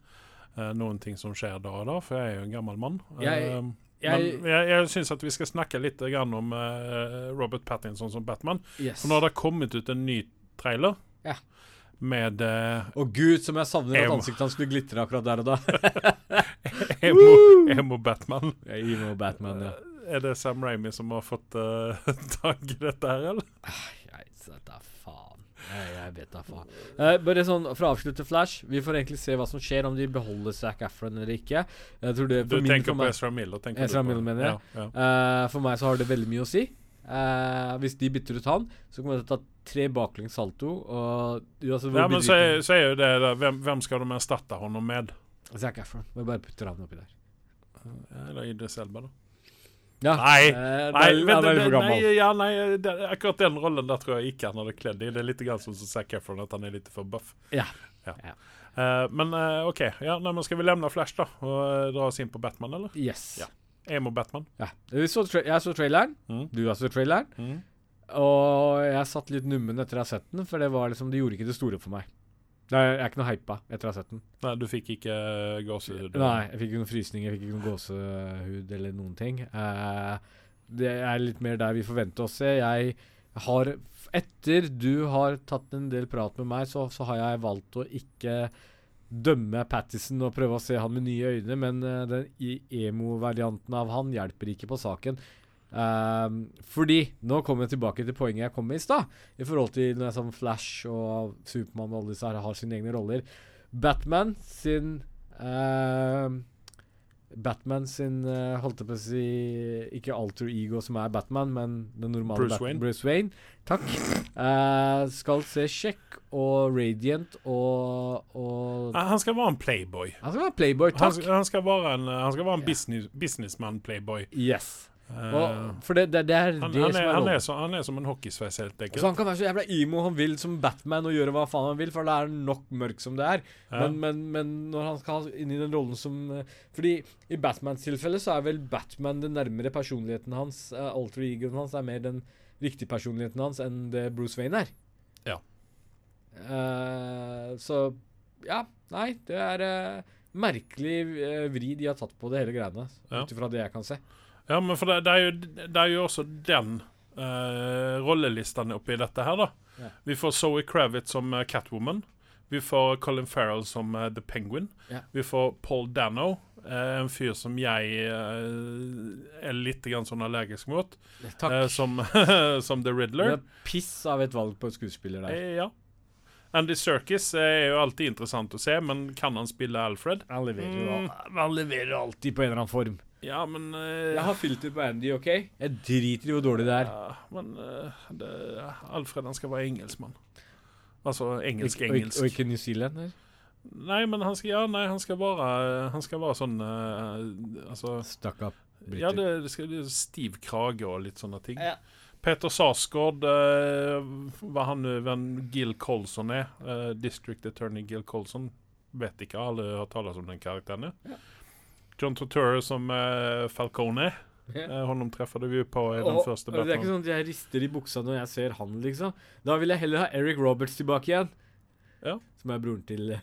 Eh, noen ting som skjer da og da, for jeg er jo en gammel mann. Jeg- Eh, jeg- men jeg, jeg syns at vi skal snakke litt grann om eh, Robert Pattinson som Batman. yes. For nå har det kommet ut en ny trailer Ja. med eh, Å gud, som jeg savner at ansiktet hans skulle glitre akkurat der og da. emo, emo Batman. Emo Batman, ja. Er det Sam Ramy som har fått uh, tak i dette her, eller? Nei, da faen. Jeg, jeg vet da faen. Uh, bare sånn, For å avslutte Flash, vi får egentlig se hva som skjer, om de beholder Zac Efron eller ikke. Jeg tror det Du min- tenker for på meg- Ezra Miller? tenker Ezra du på? Miller, mener jeg. Ja, ja. Uh, for meg så har det veldig mye å si. Uh, hvis de bytter ut han, så kommer jeg til å ta tre baklengs salto. Og hvor ja, men så er, så er jo det da, hvem, hvem skal de erstatte honom med? Zac Efron. Vi bare putter han oppi der. Eller Idris Elba, da? Ja, Nei, eh, Nei, men, det, nei, ja, nei det, akkurat den rollen der tror jeg ikke han hadde kledd i. Det er litt grann som Zac Efron, at han er litt for buff. Ja. Ja. Ja. Uh, men uh, OK, ja, nei, men skal vi levne Flash, da? Og uh, dra oss inn på Batman, eller? Yes. Ja. Emo-Batman. Ja. Så jeg så traileren. Mm. Du har så traileren. Mm. Og jeg satt litt nummen etter å ha sett den, for det var liksom, det gjorde ikke det store for meg. Jeg er ikke noe hypa etter å ha sett den. Nei, du fikk ikke uh, gåsehud? Nei, jeg fikk ikke noen frysninger, jeg fikk ikke noen gåsehud eller noen ting. Uh, det er litt mer der vi forventer å se. Jeg har Etter du har tatt en del prat med meg, så, så har jeg valgt å ikke dømme Pattison og prøve å se han med nye øyne, men uh, den emo-varianten av han hjelper ikke på saken. Ehm, fordi Nå kommer jeg tilbake til poenget jeg kom med i stad. I forhold til når om Flash og Supermann og alle disse her har sine egne roller. Batman sin uh, Batman sin uh, holdt jeg på å si Ikke alter ego som er Batman, men den normale Bruce Batman. Wayne. Bruce Wayne. Takk. Uh, skal se Sjekk og radiant og, og Ah, Han skal være en playboy. Han skal være playboy, takk. han skal være en, han skal være en yeah. business, businessman-playboy. Yes. Eh, Og, for det, det, det er han, det han, som er, han, er så, han er som en hockeysveis, helt enkelt. Så han kan være så jævla emo han vil som Batman og gjøre hva faen han vil, for det er nok mørk som det er. Ja. Men, men, men når han skal inn i den rollen som eh, Fordi i Batmans tilfelle så er vel Batman den nærmere personligheten hans, uh, alter egoen hans, er mer den riktige personligheten hans enn det Bruce Wayne er. Ja. Uh, så ja, nei, det er uh, merkelig eh, vri de har tatt på det hele greiene, Ja. ut ifra det jeg kan se. Ja, men for det, det, er jo, det er jo også den uh, rollelisten oppi dette her, da. Ja. Vi får Zoe Kravitz som uh, Catwoman. Vi får Colin Farrell som uh, The Penguin. Ja. Vi får Paul Dano, uh, en fyr som jeg uh, er litt grann sånn allergisk mot, eh, som, som The Det Riddler. er piss av et valg på skuespiller der. Eh, ja. Andy Serkis er jo alltid interessant å se, men kan han spille Alfred? Han leverer Mm. Han leverer alltid på en eller annen form. Ja, men uh, Jeg har filter på Andy, OK? Jeg driter i hvor dårlig det er. Ja, men uh, det, Alfred han skal være engelskmann. Altså engelsk-engelsk. Og ikke New Zealander? Nei, men han skal, ja, nei, han skal være Han skal være sånn uh, Altså Stuck up briter. Ja, det, det skal bli stiv krage og litt sånne ting. Ja. Peter Sarsgaard, uh, hva han nu hvem Gil Colson er, eh, District Attorney Gil Colson, vet ikke, alle har talt om den karakteren. Ja. John Tortore som uh, Falcone. Yeah. Eh, honom treffer vi ju på i den Og- første Batman. det er ikke sånn at jeg rister i buksa når jeg ser han, liksom. Da vil jeg heller ha Eric Roberts tilbake igjen. Ja. Som er broren til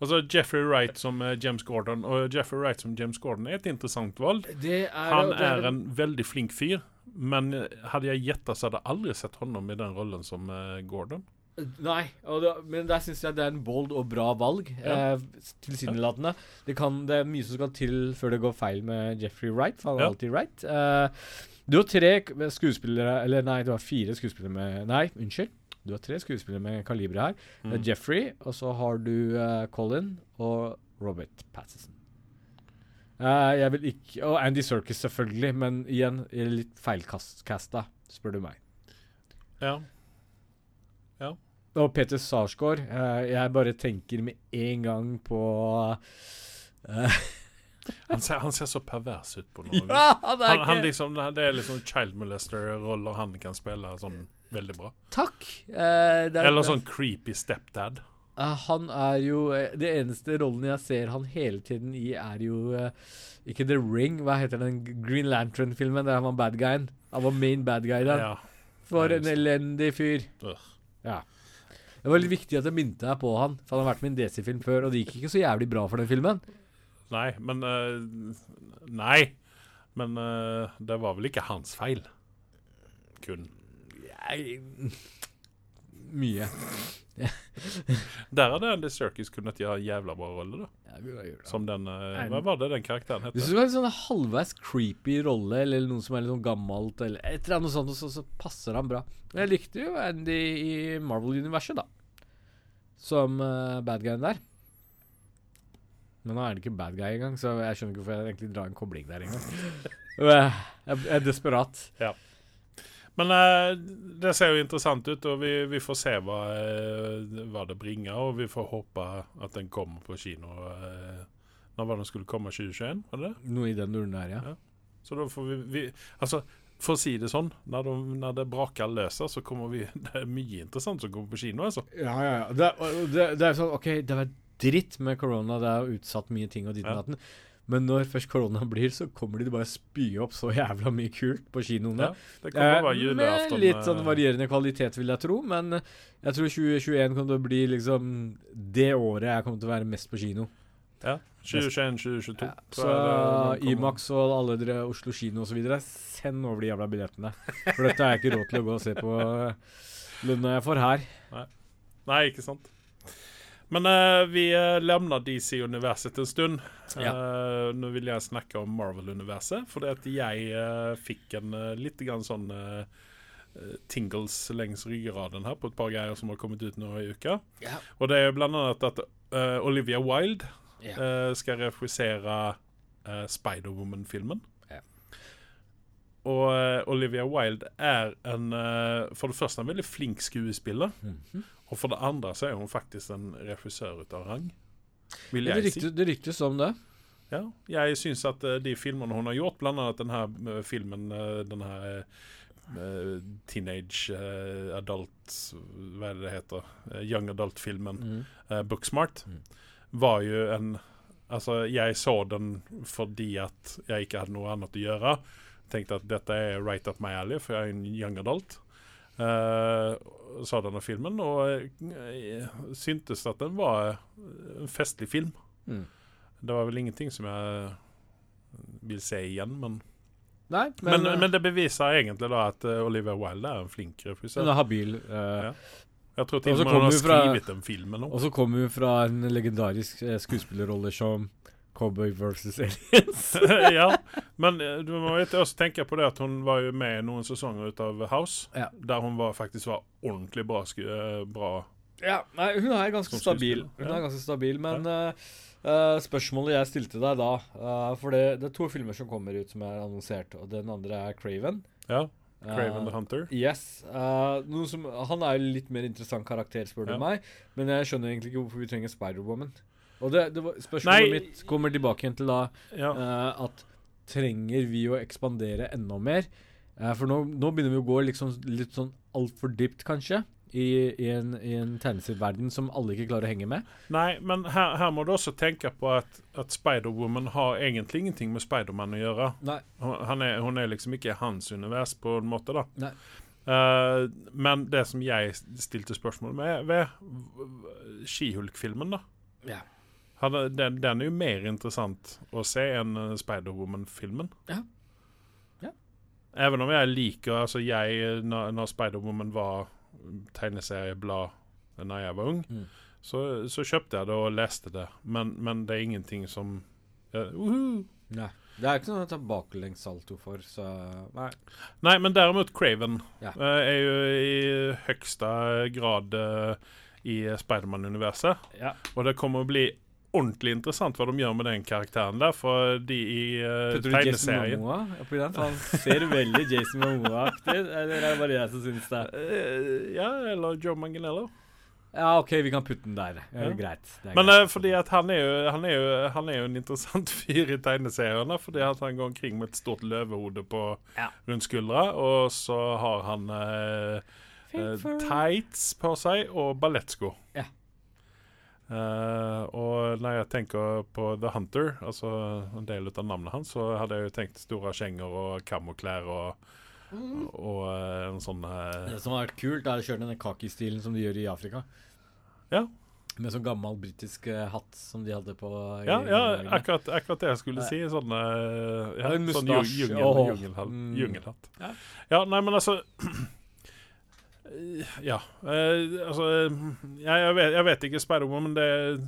Og så Jeffrey Wright som eh, James Gordon. Og Jeffrey Wright som James Gordon er et interessant valg. Det er Han det er en veldig flink fyr, men eh, hadde jeg gjetta, så hadde jeg aldri sett honom i den rollen som eh, Gordon. Nei, det, men der syns jeg det er en bold og bra valg. Ja. Eh, Tilsynelatende. Det, kan- det er mye som skal til før det går feil med Jeffrey Wright, for han er Ja. alltid right. Eh, du har tre skuespillere Eller nei, du har fire skuespillere med Nei, unnskyld. Du har tre skuespillere med kaliber her. Er Mm. Jeffrey, og så har du uh, Colin og Robert Pattison. Uh, jeg vil ikke Og Andy Serkis, selvfølgelig, men igjen litt feilkasta, spør du meg. Ja. Og Peter Sarsgaard, eh, jeg bare tenker med en gang på eh, Han, ser, han ser så pervers ut på noe. Ja, det er Han, han liksom, det er liksom child molester-roller han kan spille sånn veldig bra. Takk! Eh, er- Eller sånn creepy stepdad. Eh, han er jo eh, Det eneste rollen jeg ser han hele tiden i, er jo eh, ikke The Ring, hva heter den Green Lantern-filmen der han var bad guyen? Han var main bad guy der. Ja. For en elendig fyr. Ugh. Ja. Det var litt viktig at jeg minte deg på han, for han har vært med i en DC-film før, og det gikk ikke så jævlig bra for den filmen. Nei, men uh, Nei. Men uh, det var vel ikke hans feil. Kun. Jeg, mye. Der hadde Andy Serkis kunnet gjøre en jævla bra rolle, da. Det. Som den eh, Hva var det den karakteren Hvis het? du har en sånn halvveis creepy rolle, eller noe som er litt sånn gammelt, eller et eller annet sånt, så, så passer han bra. Men jeg likte jo Andy i Marvel-universet, da. Som uh, bad guyen der. Men nå er han ikke bad guy engang, så jeg skjønner ikke hvorfor jeg egentlig drar en kobling der engang. jeg, jeg er desperat. Men eh, det ser jo interessant ut, og vi, vi får se hva, eh, hva det bringer. Og vi får håpe at den kommer på kino. eh, når var den skulle komme? 2021? Var det det? Noe i den duren der, ja. Ja. Så da får vi, vi Altså, for å si det sånn, når, de, når det braker løser, så kommer vi Det er mye interessant som kommer på kino, altså. Ja, ja, ja. Det, det, det er sånn OK, det var dritt med korona, det er utsatt mye ting og ditt og Ja. datten. Men når først korona blir, så kommer de til bare spy opp så jævla mye kult på kinoene. Ja, Eh. Med litt sånn eh, varierende kvalitet, vil jeg tro. Men jeg tror 2021 kommer til å bli liksom det året jeg kommer til å være mest på kino. Ja, 2021-2022. Ja, så Imax og alle dere Oslo kino osv., send over de jævla billettene. For dette har jeg ikke råd til å gå og se på eh, lønna jeg får her. Nei, ikke sant. Men eh, vi uh, lämnar DC-universet en stund. Eh, Nå vil jeg snakke om Marvel-universet, fordi at jeg eh, fikk en uh, litt grann sånn eh, eh, tingles längs ryggraden her på et par greier som har kommet ut nå i uka. Ja. Og det er blant annet at eh, Olivia Wilde Ja. eh, refusere uh, Spider-Woman-filmen. Ja. Eh, Olivia Wilde er en eh, For det første en veldig flink skuespiller. Mhm. Og for det andre så er hun faktisk en regissør ut av rang. Vil Det, jeg si. det ryktes om det. Ja, jeg syns at eh, de filmene hun har gjort, blant annet den eh, filmen eh, Den her eh, teenage adult Hva er det det heter? Young adult-filmen Mm. Booksmart Mm. var jo en Altså, jeg så den fordi at jeg ikke hadde noe annet å gjøre. Tenkte at dette er right up my alley, for jeg er en young adult. Uh, sa denne filmen, og jeg syntes at den var en festlig film. Mm. Det var vel ingenting som jeg vil se igjen, men Nei, Men, men, men, eh, det beviser egentlig da at Oliver Olivia Wilde er en flink hun regissør. er habil. eh, Ja. Jeg tror til Og med hun har skrevet en film eller Og så kommer hun fra en legendarisk eh, skuespillerrolle som Cowboy versus Aliens. ja, men eh, du må ikke også tenke på det at hun var jo med i noen sesonger ut av House, Ja. der hun var, faktisk var ordentlig bra. sku- eh, bra. Ja, nei, hun er ganske stabil. Hun er ganske stabil, men eh, uh, spørsmålet jeg stilte deg da uh, For det, det er to filmer som kommer ut som er annonsert, og den andre er Craven. Ja, Craven the Hunter. Yes. eh, noe som, han er jo litt mer interessant karakter, spør du Ja. meg. Men jeg skjønner egentlig ikke hvorfor vi trenger Spider-Woman. Og det, det var, Nei. spørsmålet mitt kommer tilbake igjen til da Ja. uh, at trenger vi å ekspandere enda mer? Uh, for nå, nå begynner vi å gå liksom, litt sånn altfor dypt, kanskje, i, i en, i en tegneserieverden som alle ikke klarer å henge med. Nei, men her, her må du også tenke på at, at Spider-Woman har egentlig ingenting med Spider-Man å gjøre. Hun, er, hun er liksom ikke hans univers på en måte, da. Nei. Uh, men det som jeg stilte spørsmål med ved Skihulk-filmen, da Ja. Hadde, den, den er jo mer interessant å se enn eh, Spider-Woman-filmen. Ja. Ja. Even om jeg liker Altså, jeg Når, når Spider-Woman var tegneserieblad da jeg var ung, Mm. så, så kjøpte jeg det og leste det. Men, men det er ingenting som uh, uhu. Nei. Det er ikke noe å ta baklengssalto for, så Nei. Nei, men derimot Craven Ja. uh, er jo i høyeste grad uh, i Spiderman-universet. Ja. Og det kommer å bli ordentlig interessant hva de gjør med den karakteren der, for de i uh, tegneserien Momoa oppi den? Han ser veldig Jason Momoa-aktig Eller er det bare jeg som syns det? Uh, Ja, eller Joe Manganello. Ja, OK, vi kan putte den der. Ja, Ja. Greit. Men greit. Uh, fordi at han er, jo, han, er jo, han er jo en interessant fyr i tegneseriene, fordi at han går omkring med et stort løvehode på Ja. rundt skuldra, og så har han uh, tights på seg og ballettsko. Ja. Og når jeg tenker på The Hunter, altså en del av navnet hans, så hadde jeg jo tenkt store skjenger og kamoklær og, og og en sånn eh, Det som har vært kult, er å kjøre denne kaki-stilen som de gjør i Afrika. Ja. Med sånn gammel britisk eh, hatt som de hadde på i- Ja, ja akkurat, akkurat det jeg skulle si. Sånn, eh, ja, En sånn mustasje, ju- jungel, jungelhatt. Mm. jungelhatt. Ja. Ja, nei, men altså Ja. eh, altså jeg, jeg, vet, jeg vet ikke Spider-Woman, men det eh,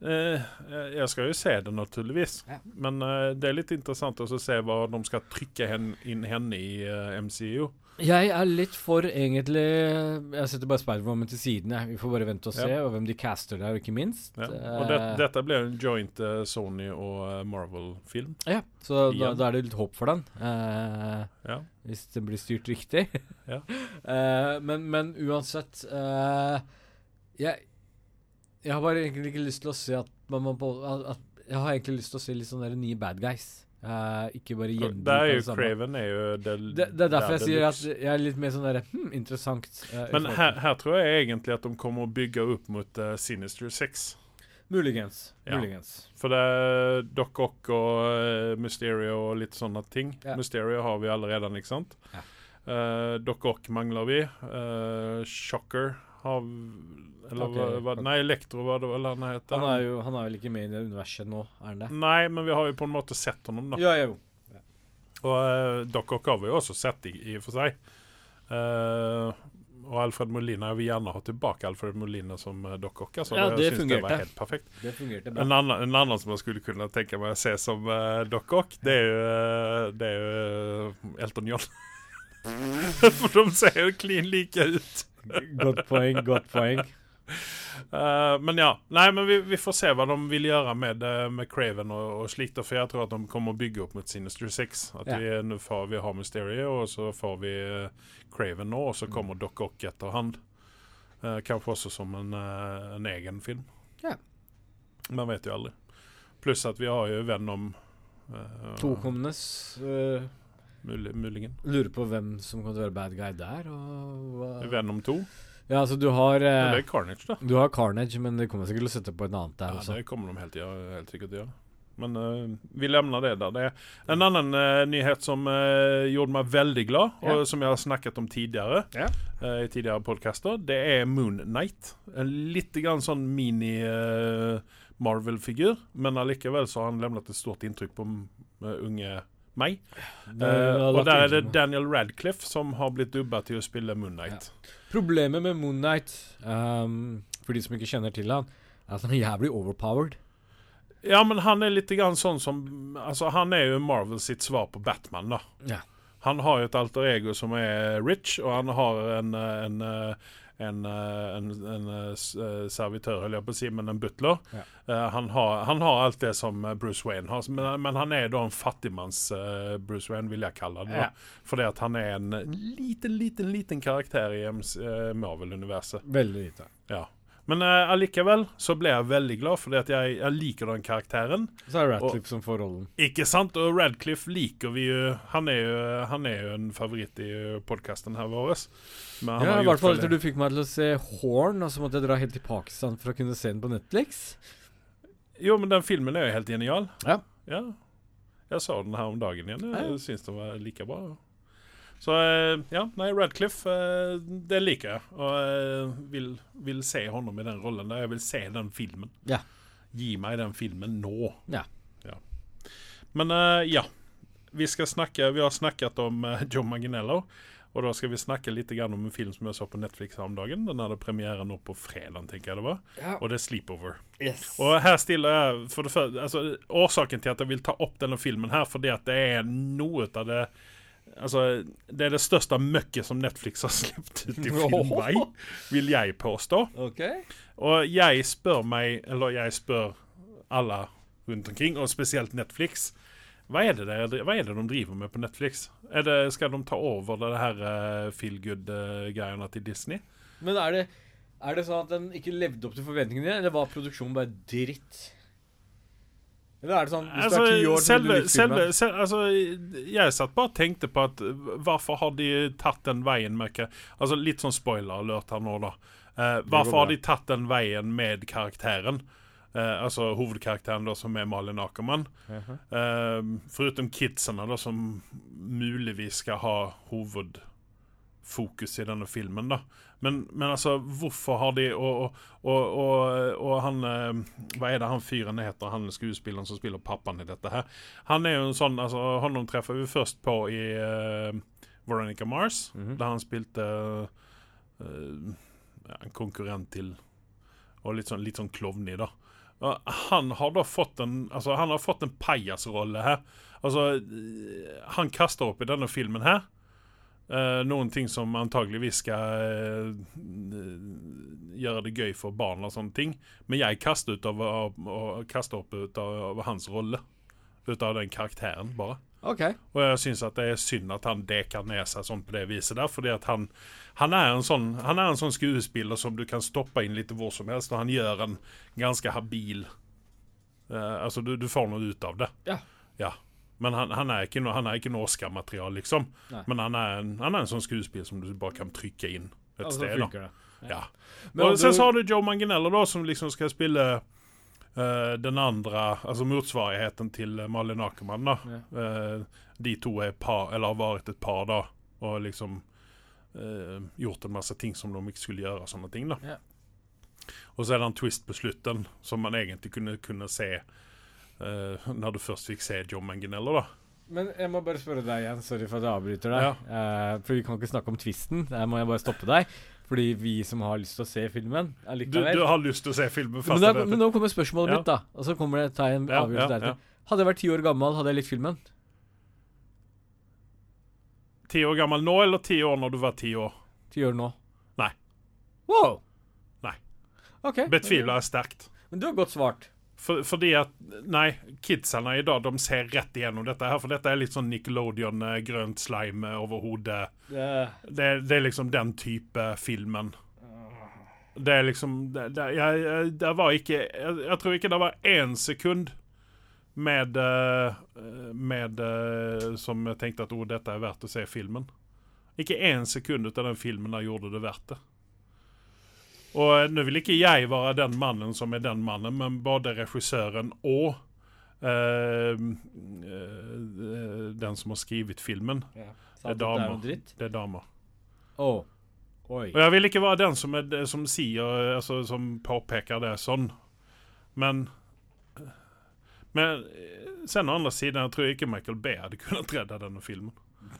Jeg skal jo se det, naturligvis. Ja. Men eh, det er litt interessant å se hva de skal trykke hen, inn henne i eh, MCU. Jeg er litt for egentlig Jeg setter bare Spider-Woman til siden. Jeg. Vi får bare vente og se, Ja. og hvem de caster der, ikke minst. Ja. Og det, Eh, dette blir en joint uh, Sony og eh, Marvel-film. ja, så da, da er det litt håp for den. Uh, Ja. hvis det blir styrt riktig. Ja. Eh, men, men uansett eh, jeg, jeg har bare egentlig ikke lyst til å se at på at, Jeg har egentlig lyst til å se litt sånne nye bad guys. Uh, ikke bare Det er jo det. Craven er jo det, Det, det er derfor jeg sier at jeg er litt mer sånn der hmm, interessant. Uh, Men her, her tror jeg egentlig at de kommer å bygge opp mot uh, Sinister Six. Muligens. Ja. Muligens. For det er Doc Ock og Mysterio og litt sånne ting. Ja. Mysterio har vi allerede, ikke sant? Ja. Doc Ock mangler vi. Shocker har v- Eller hva, hva. Nei, Elektro hva det vel han heter. Han er jo han er vel ikke med i det universet nå, er han det? Nei, men vi har jo på en måte sett honom, da. Ja, jo. Og uh, Doc Ock har vi jo også sett, i, i og for seg. Uh, og Alfred Molina, jeg vil gjerne ha tilbake Alfred Molina som uh, Doc Ock. Altså, Ja, det fungerte. Det var helt perfekt. Det fungerte bra. En annen, en annen som jeg skulle kunne tenke meg å se som uh, Doc Ock, det er jo, det er jo Elton John. For de ser jo klin like ut. Godt poeng, godt poeng. Uh, men ja. Nei, men vi, vi får se hva de vil gjøre med, eh, med Craven og, og slikt. For jeg tror at de kommer å bygge opp mot Sinister Six. At Ja. vi, nå får vi har Mysterio, og så får vi eh, Craven nå, og så kommer Doc Ock etterhånd. Uh, kanskje også som en, uh, en egen film. Ja. Man vet jo aldri. Pluss at vi har jo Venom Uh, Tokomnes uh, mulig, Muligen. Lurer på hvem som å være bad guy der. Og hva Venom 2. Ja, altså du har eh, det er Carnage, da. Du har Carnage, men det kommer sikkert til å sette på et annet der Ja, også. det kommer de helt, ja, helt sikkert til å gjøre. Men uh, vi levner det der. Det er en annen uh, nyhet som uh, gjorde meg veldig glad, Ja. og som jeg har snakket om tidligere Ja. eh, i tidligere podcaster. Det er Moon Knight. En litt grann sånn mini-Marvel-figur, men allikevel så har han levnet et stort inntrykk på unge meg. Det- Eh, det og der er det. Daniel Radcliffe som har blitt dubba til å spille Moon Knight. Problemet med Moon Knight, um, for de som ikke kjenner til han, er at han er jævlig overpowered. Ja, men han er litt grann sånn som Altså, han er jo Marvel sitt svar på Batman, da. Ja. Han har jo et alter ego som er rich, og han har en en, eh, en, eh, en, en, eh, s- eh, servitør, holder jeg på å si, men en butler. Ja. Eh, han, har, han har alt det som eh, Bruce Wayne har, men, men han er da en fattigmanns eh, Bruce Wayne, vil jeg kalle det. Ja. Fordi at han er en liten, liten, liten karakter i eh, Marvel-universet. Veldig lite. Ja. Men uh, allikevel så ble jeg veldig glad, fordi at jeg, jeg liker den karakteren. Så er det Ratcliffe som får rollen. Ikke sant? Og Radcliffe liker vi jo Han er jo, han er jo en favoritt i podkasten her vår. Men han Ja, I hvert fall etter du fikk meg til å se Horn, og så måtte jeg dra helt til Pakistan for å kunne se den på Netflix. Jo, men den filmen er jo helt genial. Ja. ja. Jeg så den her om dagen igjen. Ja. Jeg syns den var like bra. Så eh, ja, nei, Radcliffe, eh, det liker jeg. Og jeg vil, vil se ham i den rollen. der Jeg vil se den filmen. Ja. Gi meg den filmen nå. Ja. Men eh, ja. Vi skal snakke Vi har snakket om John Joe Manginello. Og da skal vi snakke litt om en film som jeg så på Netflix her om dagen. Den hadde premiere nå på fredag, tenker jeg det var. Og det er 'Sleepover'. Og her stiller jeg for det første altså, Årsaken til at jeg vil ta opp denne filmen her, fordi at det er noe av det Altså, det er det største møkket som Netflix har sluppet ut i filmvei, vil jeg påstå. Okay. Og jeg spør meg, eller jeg spør alle rundt omkring, og spesielt Netflix hva er, det der, hva er det de driver med på Netflix? Det, skal de ta over det her uh, feel good-greiene til Disney? Men er det, er det sånn at den ikke levde opp til forventningene eller var produksjonen bare dritt? Eller er det sånn hvis du er ti år, så du selve, like selve, altså, Jeg satt bare og tenkte på at uh, hvorfor har de tatt den veien med Altså Litt sånn spoiler-alert her nå, da. Eh, hvorfor har de tatt den veien med karakteren? Uh, altså hovedkarakteren, da, som er Malin Akerman. Uh -huh. uh, foruten kidsene, da, som muligvis skal ha hovedfokus i denne filmen, da. Men, men altså, hvorfor har de Og, og, og, og, han eh, Hva er det han fyren heter, han skuespilleren som spiller pappaen i dette her? Han er jo en sånn Altså, honom treffer vi først på i uh, Veronica Mars, Mhm. der han spilte uh, ja, en konkurrent til Og litt sånn, litt sånn klovnig, da. Og han har da fått en Altså, han har fått en pajasrolle her. Altså, han kaster opp i denne filmen her eh, noen ting som antageligvis skal uh, gjøre det gøy for barn og sånne ting. Men jeg kaster, ut av, uh, kaster opp ut av, av hans rolle. Ut av den karakteren, bare. Okay. Og jeg syns at det er synd at han dekker ned seg sånn på det viset der, fordi at han, han, er en sånn, han er en sånn skuespiller som du kan stoppe inn litt hvor som helst, og han gjør en ganske habil eh, Altså, du, du får noe ut av det. Ja. Ja. Men han, han er ikke han er ikke noe Oscar-material, liksom. Nei. Men han er, en, han er en sånn skuespiller som du bare kan trykke inn et Altså, sted. da det. ja. Men Og du- sen så har du Joe Manginello da, som liksom skal spille uh, den andre, altså motsvarigheten til eh, Malin Akerman. da. Eh, de to er par, eller har vært et par, da, og liksom uh, gjort en masse ting som de ikke skulle gjøre. sånne ting da. Ja. Og så er det en twist på slutten som man egentlig kunne, kunne se eh, når du først fikk se John Manginello. da. Men jeg må bare spørre deg igjen, sorry for at jeg avbryter deg. Ja. Uh, for vi kan ikke snakke om tvisten. Der må jeg bare stoppe deg. Fordi vi som har lyst til å se filmen, Du, du har lyst til å se filmen men, da, men nå kommer spørsmålet Ja. mitt, da. Og så kommer det ta en avgjørelse ja, deretter. Hadde jeg vært ti år gammel, hadde jeg likt filmen. Ti år gammel nå, eller ti år når du var ti år? Ti år nå. Nei. Wow! Nei. Okay. Betviler jeg sterkt. Men du har godt svart. For, fordi at Nei, kidsene i dag de ser rett igjennom dette her. For dette er litt sånn Nickelodeon, eh, grønt slime over hodet. Det, Det, det er liksom den type filmen. Det er liksom Det, det, jeg, jeg, det var ikke jeg, jeg tror ikke det var én sekund med, eh, med eh, Som jeg tenkte at oh, dette er verdt å se filmen. Ikke én sekund ut av den filmen der gjorde det verdt det. Og eh, nå vil ikke jeg være den mannen som er den mannen, men både regissøren og eh, eh, den som har skrevet filmen, Ja. Det er er damer. det er damer. Å. Oi. Og jeg vil ikke være den som, er, som sier altså, Som påpeker det sånn. Men Men eh, sen å andre siden jeg tror ikke Michael Bay hadde kunnet redde denne filmen.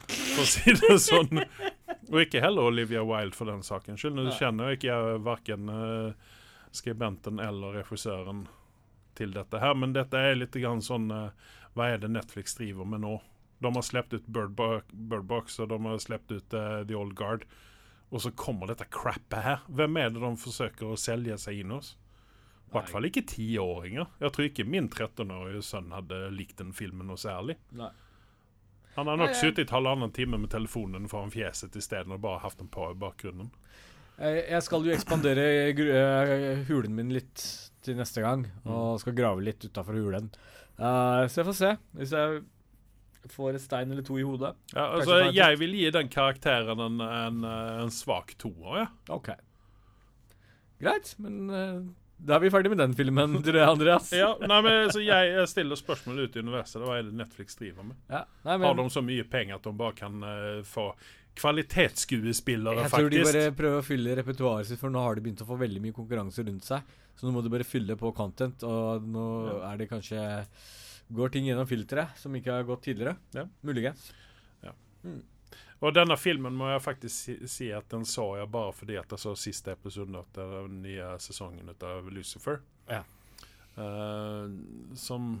For å si det sånn. Og ikke heller Olivia Wilde, for den sakens skyld. Nå kjenner jeg ikke verken uh, skribenten eller regissøren til dette her, men dette er litt grann sånn uh, Hva er det Netflix driver med nå? De har sluppet ut Bird, Bo Bird Box, og de har sluppet ut uh, The Old Guard. Og så kommer dette crappet her. Hvem er det de forsøker å selge seg inn hos? I hvert fall ikke tiåringer. Jeg tror ikke min 13-årige sønn hadde likt den filmen noe særlig. Nei. Han har nok jeg- sittet halvannen time med telefonen foran fjeset isteden og bare hatt den på i bakgrunnen. Jeg, jeg skal jo ekspandere eh, hulen min litt til neste gang, og skal grave litt utafor hulen. Eh, så jeg får se. Hvis jeg får et stein eller to i hodet. Ja, altså, jeg vil gi den karakteren en, en, en svak toer, ja. OK. Greit, men eh, da er vi ferdig med den filmen, tror jeg, Andreas. ja nei, men så jeg, stiller spørsmål ut i universet. Hva er det Netflix driver med? Ja, Nei, Har de så mye penger at de bare kan uh, få kvalitetsskuespillere, faktisk? jeg tror de bare prøver å fylle repertoaret sitt, for nå har de begynt å få veldig mye konkurranse rundt seg. Så nå må de bare fylle på content, og nå Ja. er det kanskje Går ting gjennom filteret som ikke har gått tidligere. Ja. Muligens. Og denne filmen må jeg faktisk si, at den så jeg bare fordi at jeg så siste episode av den nye sesongen av Lucifer. Ja. Uh, som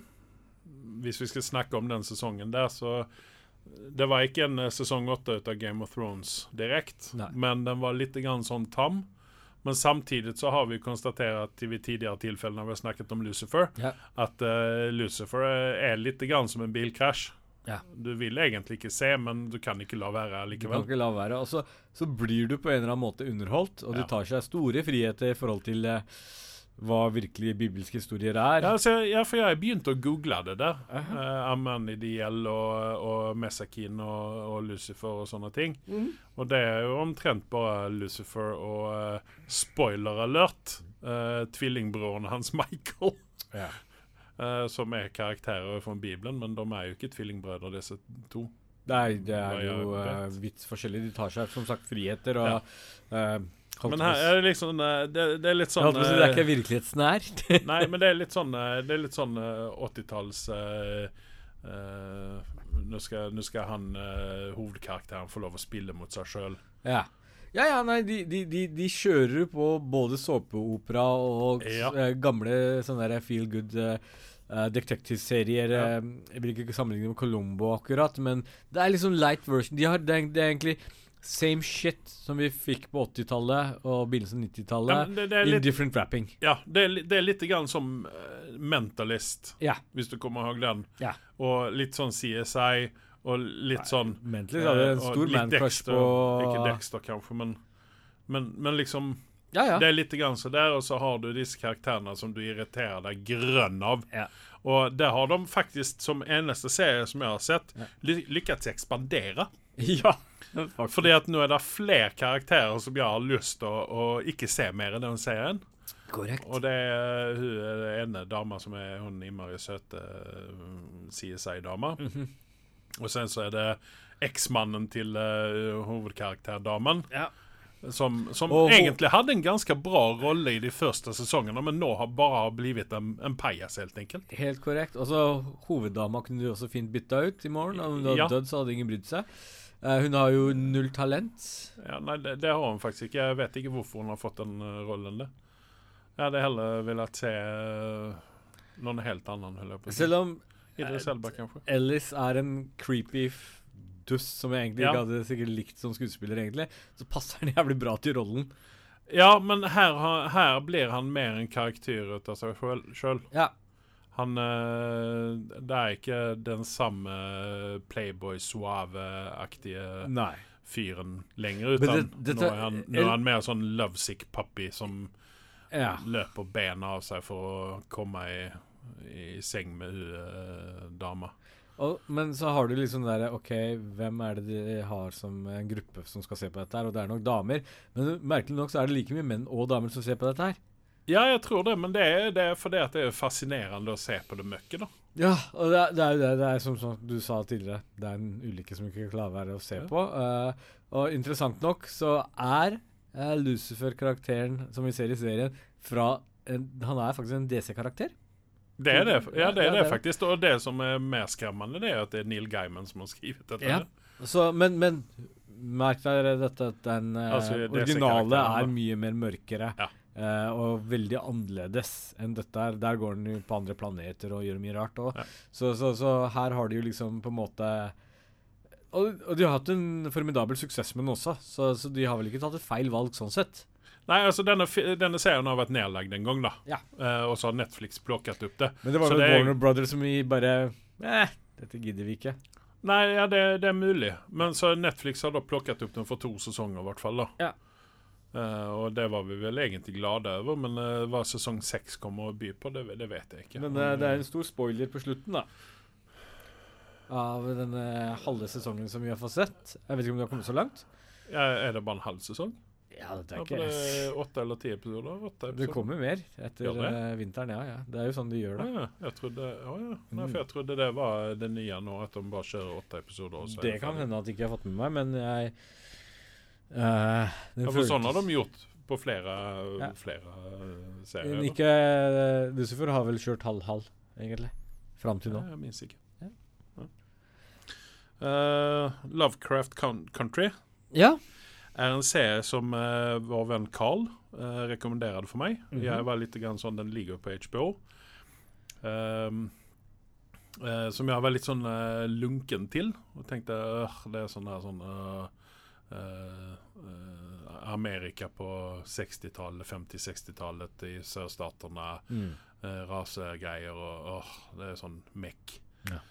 Hvis vi skal snakke om den sesongen der, så Det var ikke en eh, sesong åtte av Game of Thrones direkte, men den var litt grann sånn tam. Men samtidig så har vi konstatert vid tidligere tilfeller når vi har snakket om Lucifer, Ja. at uh, Lucifer er litt grann som en bilkrasj. Ja. Du vil egentlig ikke se, men du kan ikke la være likevel. Du kan ikke la være. Og så, så blir du på en eller annen måte underholdt, og Ja. du tar seg store friheter i forhold til eh, hva virkelig bibelske historier er. Ja, altså, ja, for jeg begynte å google det der. Uh, Amanidiel og, og Mesakin og, og Lucifer og sånne ting. Mm. Og det er jo omtrent bare Lucifer og uh, spoiler alert. uh, tvillingbroren hans Michael. Ja. Eh, som er karakterer fra Bibelen, men de er jo ikke tvillingbrødre, disse to. Nei, det er jo uh, vidt forskjellig. De tar seg som sagt friheter og Ja. uh, Men her er det liksom det, det er litt Jeg sånn holdt på å si, Det er ikke virkelighetsnært. Nei, men det er litt sånn Det er litt sånn eh, 80-talls eh, eh, nå, skal, nå skal han hovedkarakteren få lov å spille mot seg sjøl. ja. Ja, ja, nei, de, de, de, de kjører på både såpeopera og Ja. eh, gamle sånne der feel good uh, detektivserier. Ja. jeg vil ikke sammenligne med Colombo akkurat, men det er liksom light version. De har, det, er, det er egentlig same shit som vi fikk på 80-tallet og begynnelsen av 90-tallet. men det, det er in litt, different wrapping. ja, det er, det er litt grann som Mentalist, Ja. hvis du kommer ihåg den. Ja. Og litt sånn CSI, og litt sånn Mentally så hadde en eh, stor litt man-crush Dexter. på Ikke Dexter, kanskje, men, men, men liksom Ja, ja. Det er litt grann så der, og så har du disse karakterene som du irriterer deg grønn av. Ja. Og det har de faktisk, som eneste serie som jeg har sett, Ja. ly lykkes expandere. ja. faktisk. Fordi at nå er det flere karakterer som jeg har lyst til å, å ikke se mer i den serien. Korrekt. Og det er hun ene dama som er hun innmari søte eh, CSI-dama. Mhm. Og sen så er det eksmannen til uh, hovedkarakterdamen. Ja. Som, som Og egentlig hadde en ganske bra rolle i de første sesongene, men nå har bare blitt en, en pajas, helt enkelt. Helt korrekt. Og så Hoveddama kunne du også fint bytta ut i morgen. Om hun hadde Ja. dødd, så hadde ingen brydd seg. Uh, hun har jo null talent. Ja, nei, det, det har hun faktisk ikke. Jeg vet ikke hvorfor hun har fått den uh, rollen. det. Jeg hadde heller villet se uh, noen helt annen. Selv om Idris Elba, kanskje. Ellis er en creepy dust som jeg egentlig Ja. ikke hadde sikkert likt som skuespiller, egentlig, så passer han jævlig bra til rollen. Ja, men her, her blir han mer en karakter ut av seg sjøl. Ja. Han eh, Det er ikke den samme playboy suave-aktige fyren lenger, utan det- det, nå, er han, nå er han mer sånn lovesick puppy som Ja. løper bena av seg for å komme i i seng med hun eh, dama. Og, men så har du liksom der OK, hvem er det de har som en gruppe som skal se på dette her? Og det er nok damer. Men merkelig nok så er det like mye menn og damer som ser på dette her. Ja, jeg tror det, men det er, det er fordi at det er fascinerende å se på det møkket, da. Ja, og det er, det er jo det. Det er som, som du sa tidligere, det er en ulykke som ikke klarer å være å se Ja. på. Uh, og interessant nok så er uh, Lucifer-karakteren som vi ser i serien, fra en, Han er faktisk en DC-karakter. Det er det. Ja, det er det faktisk. Og det som er mer skremmende, det er at det er Neil Gaiman som har skrevet dette. Ja. Så, men, men merk dere dette at den eh, Altså, originale er mye mer mørkere. Ja. Uh, og veldig annerledes enn dette her. Der går den jo på andre planeter og gjør mye rart. Ja. Så, så, så her har de jo liksom på en måte og, og de har hatt en formidabel suksess med den også, så, så de har vel ikke tatt et feil valg sånn sett. Nei, altså denne, denne serien har vært nedlagt en gang, da. Ja. Uh, og så har Netflix plukket opp det. Men det var jo Warner er- Brothers som vi bare Eh, dette gidder vi ikke. Nei, ja, det, det er mulig. Men så Netflix har da plukket opp den for to sesonger, i hvert fall. da. Ja. Uh, og det var vi vel egentlig glade over, men uh, hva sesong seks kommer å by på, det, det vet jeg ikke. Men det er en stor spoiler på slutten, da. Av denne halve sesongen som vi har fått sett. Jeg vet ikke om du har kommet så langt? ja, Er det bare en halv sesong? Ja, det er ikke det er åtte eller ti episoder? episoder? Det kommer mer etter ja, eh, vinteren, ja, ja. Det er jo sånn de gjør det. ja. Jeg trodde, å, ja. Nei, Mm. for jeg trodde det var det nye nå, at de bare kjører åtte episoder. Er Det kan hende at jeg ikke har fått med meg, men jeg uh, Ja, for sånn har de gjort på flere, Ja. flere eh, serier. Ikke Lucifer har vel kjørt halv-halv, egentlig. Fram til nå. Ja, jeg minns ikke. Eh, Lovecraft Country Ja. Er en serie som eh, vår venn Carl uh, rekommenderade for meg. Mhm. Jeg var litt grann sånn, Den ligger på HBO. Um, eh, som jeg var litt sånn eh, lunken til. Og tenkte øh, det er sånn der sånn øh, øh, øh, Amerika på 60-tallet, 50-60-tallet i sørstatene. Mm. eh, rasegreier og åh, det er sånn mekk. Ja.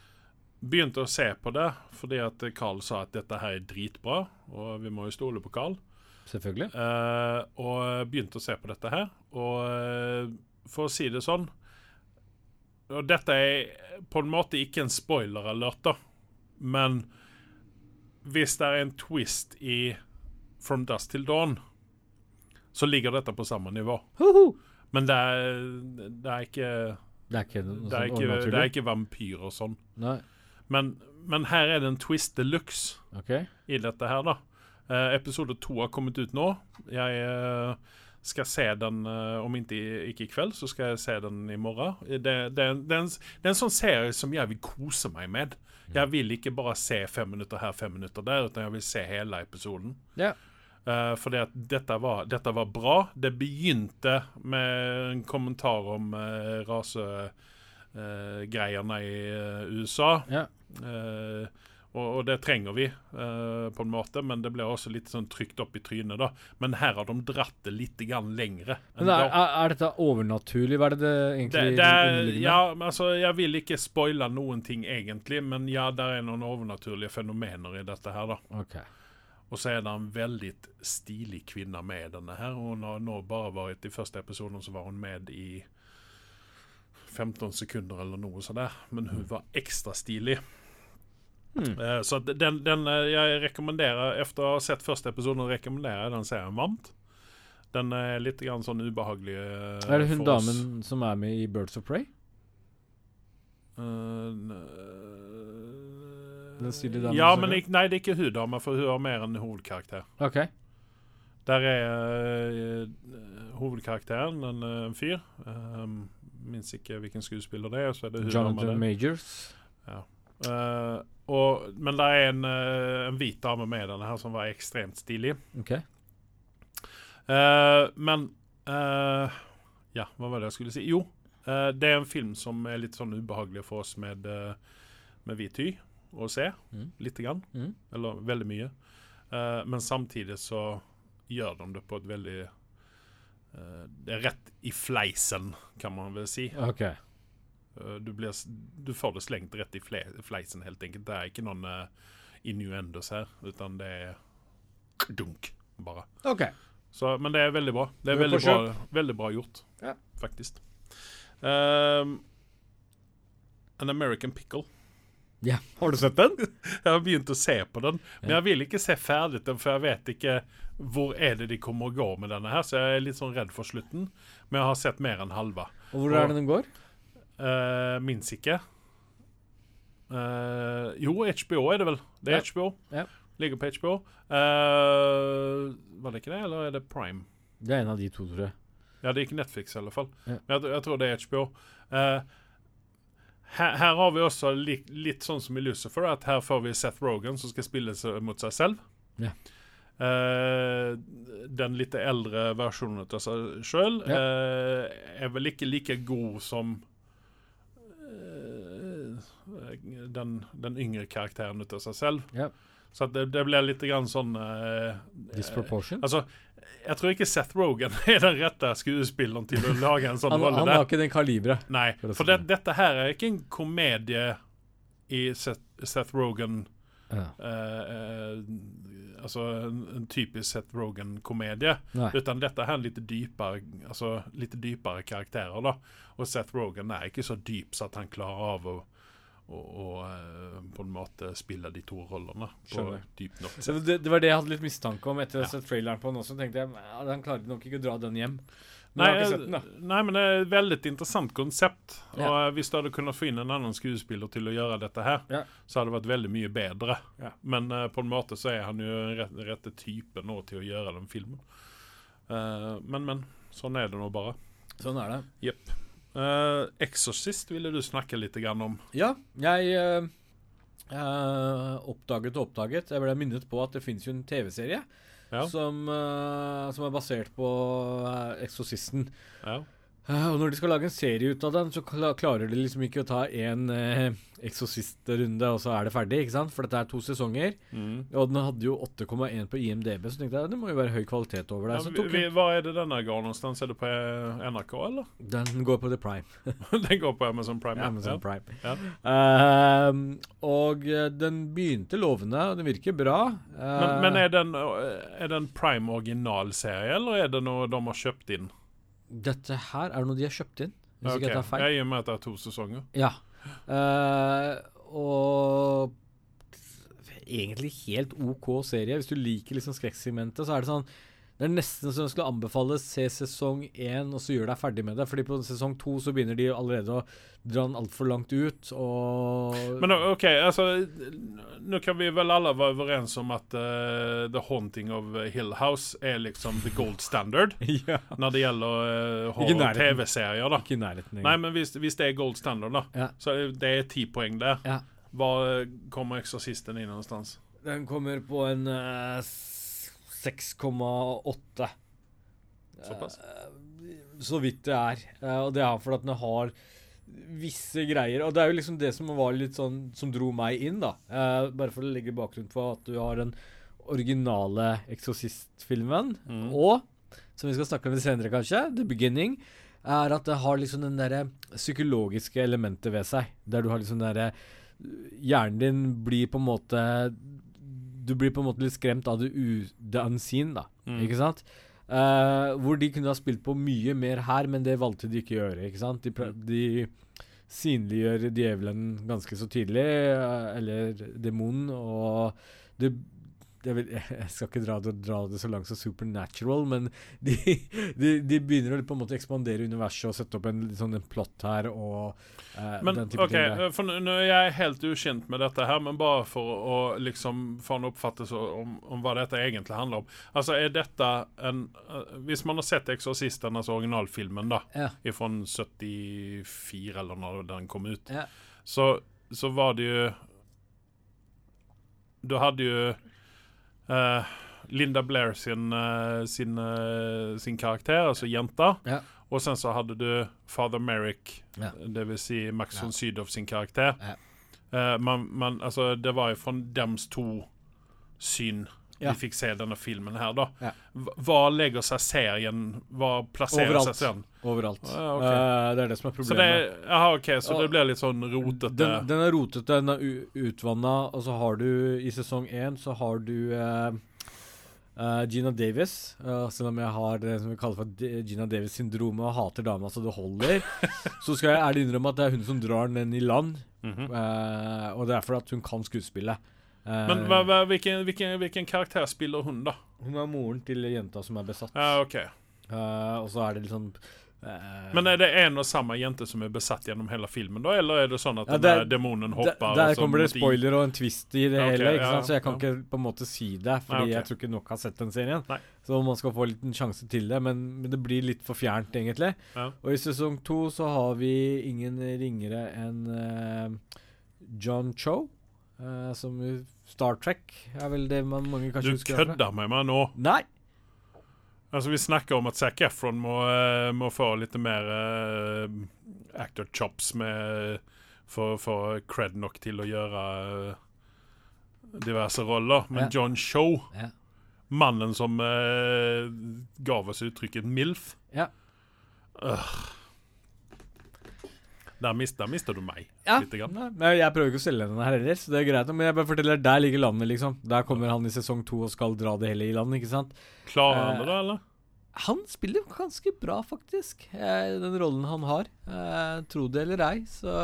Begynte å se på det fordi at Carl sa at dette her er dritbra, og vi må jo stole på Carl. Selvfølgelig. Uh, og begynte å se på dette her. Og uh, for å si det sånn Og dette er på en måte ikke en spoiler-alert, da, men hvis det er en twist i From Dust Till Dawn, så ligger dette på samme nivå. Hoho! Men det er, det er ikke Det er ikke det er sånn ikke, det er ikke vampyr og sånn. Nei. Men, men her er det en twist de luxe okay. i dette her, da. Eh, episode to har kommet ut nå. Jeg eh, skal se den, eh, om ikke, ikke i kveld, så skal jeg se den i morgen. Det, det, det, er en, det er en sånn serie som jeg vil kose meg med. Jeg vil ikke bare se fem minutter her, fem minutter der, utan jeg vil se hele episoden. Yeah. Uh, for dette var, dette var bra. Det begynte med en kommentar om uh, rasegreiene i eh, USA. Ja. Eh, og, og det trenger vi, eh, på en måte, men det blir også litt sånn trykt opp i trynet. da. Men her har de dratt det litt grann lengre. Men er, er, er dette overnaturlig? Hva er det det det, egentlig det er, ja, altså, Jeg vil ikke spoile noen ting, egentlig, men ja, det er noen overnaturlige fenomener i dette her. da. Okay. Og så er det en veldig stilig kvinne med i denne her. Hun har nå bare vært I første episoden så var hun med i 15 sekunder eller noe sånt der. Men hun var ekstra stilig. Mm. Eh, Så den, den eh, jeg rekommenderer Efter å ha sett første episoden rekommenderer jeg den serien varmt. Den er litt grann sånn ubehagelig. eh, Er det hun damen oss. som er med i Birds of Prey? Den stilige damen Ja, men er- nei, det er ikke hun dama, for hun har mer en hovedkarakter. Okay. Der er uh, hovedkarakteren en, en fyr. Um, Minns ikke hvilken skuespiller det er. Så er det Jonathan. Majors. Uh, og, men det er en, uh, en hvit dame med i denne her som var ekstremt stilig. Okay. Uh, men Ja, hva var det jeg skulle si? Jo, det er en film som er litt sånn ubehagelig for oss med, med hvit hy å se. Mm. Lite grann. Mm. Eller veldig mye. Men samtidig så gjør de det på et veldig Det er rett i fleisen, kan man vel si. OK. Eh, du, blir, du får det slengt rett i fle fleisen, helt enkelt. Det er ikke noen uh, innuendos her, utan det er dunk, bare. Okay. Så, men det er veldig bra. Det er veldig bra, veldig bra gjort, Ja. faktisk. Um, An American Pickle. Ja. Har du sett den? Jeg har begynt å se på den, men jeg vil ikke se ferdig den, for jeg vet ikke hvor er det de kommer å gå med denne her, så jeg er litt sånn redd for slutten. Men jeg har sett mer enn halve. Og hvor er det den går? Uh, Minnes ikke. Uh, jo, HBO er det vel. Det er Ja. HBO. Ja. Ligger på HBO. Uh, var det ikke det, eller er det Prime? Det er en av de to, tror jeg. Ja, det er ikke Netflix i alle fall. Ja. Men jeg, jeg tror det er HBO. Uh, her, her har vi også li, litt sånn som i Lucifer, at her får vi Seth Rogan som skal spille seg mot seg selv. Ja. Eh, den litt eldre versjonen av seg sjøl Ja. er vel ikke like god som eh, den, den yngre karakteren av seg selv. Ja. Så det, det blir litt grann sånn Disproportion. Altså, jeg tror ikke Seth Rogan er den rette skuespilleren til å lage en sånn Han, rolle han har ikke den kaliberet. Nei, for det. dette her er ikke en komedie i Seth, Seth Rogan Ja. Altså en, en typisk Seth Rogan-komedie. Utan dette er litt dypere Altså litt dypere karakterer, da. Og Seth Rogan er ikke så dyp så at han klarer av å og, eh, på en måte spille de to rollene på dypt nok sett. det, det var det jeg hadde litt mistanke om etter å Ja. ha sett traileren på den også. tenkte jeg, Han klarer nok ikke å dra den hjem. Nei, eh, nei, men det er et veldig interessant konsept. Og eh, hvis du hadde kunnet få inn en annen skuespiller til å gjøre dette her, Ja. så hadde det vært veldig mye bedre. Ja. Men uh, på en måte så er han jo den rette, rette typen nå til å gjøre den filmen. Uh, men, men. Sånn er det nå bare. Sånn er det. Jepp. Uh, Exorcist ville du snakke litt grann om. Ja, jeg oppdaget og oppdaget Jeg ble minnet på at det fins jo en TV-serie Ja. som, eh, som er basert på uh, Eksorsisten. Ja. Eh, og når de skal lage en serie ut av den, så klarer de liksom ikke å ta én eh, Eksorsist-runde, og så er det ferdig, ikke sant? For dette er to sesonger. Mm. Og den hadde jo 8,1 på IMDb, så tenkte jeg det må jo være høy kvalitet over der. Ja, vi, hva er det denne går någonstans? Er det på eh, NRK, eller? Den går på The Prime. Den går på Amazon Prime. ja. Amazon ja. Prime. Ja. Ehm, og eh, den begynte lovende, og den virker bra. Men, Eh, men er den, er den Prime originalserie, eller er det noe de har kjøpt inn? Dette her er noe de har kjøpt inn, hvis okay. ikke jeg tar feil. Jeg gir meg at det er to sesonger. Ja. Uh, og egentlig helt OK serie. Hvis du liker liksom skrekksegmentet, så er det sånn Det er nesten som jeg skulle anbefale se sesong én, og så gjør deg ferdig med det. Fordi på sesong to så begynner de allerede å dra den altfor langt ut, og Men OK, altså Nå kan vi vel alle være overens om at uh, The Haunting of Hill House er liksom the gold standard Ja. når det gjelder uh. TV-serier, da. Ikke i nærheten Nei, men hvis, hvis det er gold standard, da, Ja. så det er ti poeng der. Ja. Hva eh, kommer Eksorsisten inn någonstans? Den kommer på en s- 6,8. Såpass? Eh, så vidt det er. Eh, og det er fordi at den har visse greier. Og det er jo liksom det som var litt sånn Som dro meg inn, da. Eh, bare for å legge bakgrunn på at du har den originale Exorcist-filmen. Mm. Og, som vi skal snakke om litt senere, kanskje, The Beginning, er at det har liksom den derre psykologiske elementet ved seg. Der du har liksom den derre Hjernen din blir på en måte Du blir på en måte litt skremt av det, u, det unseen, da. Mm. Ikke sant? Uh, hvor de kunne ha spilt på mye mer her, men det valgte de ikke å gjøre. ikke sant? De, Mm. de synliggjør djevelen ganske så tidlig, uh, eller demonen, og det jeg, vil, jeg skal ikke dra det, dra det så langt som Supernatural, men de, de, de begynner å på en måte ekspandere universet og sette opp en, sånn en plott her og eh, Men den type okay, ting. for nå er jeg helt ukjent med dette her, men bare for å liksom få en oppfattelse om, om hva dette egentlig handler om. Altså, er dette en eh, Hvis man har sett 'Eksorsisten', altså originalfilmen, da, Ja. fra 74, eller når den kom ut, Ja. så, så var det jo Du hadde jo eh, Linda Blair sin, eh, sin, eh, sin karakter, altså jenta. Ja. Og sen så hadde du Father Merrick, Ja. det vil si Max Ja. Sydow sin karakter. Ja. Uh, man, man, altså, det var jo fra dems to syn Ja. vi fikk se denne filmen her, da. Ja. Hva- legger seg serien Hva plasserer Overalt. seg serien? Overalt. Ja, okay. uh, det er det som er Så problemet. det, aha, ok, så det blir litt sånn rotete? Den, den er rotete, den er utvanna, og så har du i sesong én så har du uh, Uh, Gina Davis, uh, selv om jeg har det som vi kaller for Gina Davis-syndromet og hater dama så det holder, så skal jeg ærlig innrømme at det er hun som drar den i land. Mm -hmm. uh, og det er fordi at hun kan skuespille. Eh, Men hva, hva, hvilken, hvilken, hvilken karakter spiller hun, da? Hun er moren til jenta som er besatt. Ja, OK. Uh, og så er det liksom uh, Men er det en og samme jente som er besatt gjennom hele filmen, da? Eller er det sånn at Ja, der- der demonen hopper? der og kommer det spoiler og en twist i det Ja, ok, hele, ikke sant? så jeg kan ja. ikke på en måte si det. Fordi Nei, ok. jeg tror ikke nok har sett den serien. Nei. Så man skal få en liten sjanse til det, men, men det blir litt for fjernt, egentlig. Og i sesong to så har vi ingen ringere enn uh, John Cho. eh, som Star Trek er vel det man mange kanskje Du husker Du kødder med meg nå. Nei! Altså, vi snakker om at Zac Efron må, eh, må få litt mer uh, actor chops med for, å få cred nok til å gjøre eh, diverse roller. Men Ja. John Show, Ja. mannen som uh, gav oss uttrykket MILF Ja. Øh. Der mista du meg Ja, nei, men jeg prøver ikke å selge denne her heller, så det er greit. Men jeg bare forteller, der ligger landet, liksom. Der kommer han i sesong to og skal dra det hele i land, ikke sant. Klarer han Eh, det, da, eller? Han spiller ganske bra, faktisk. Den rollen han har. Eh, tro det eller ei, så,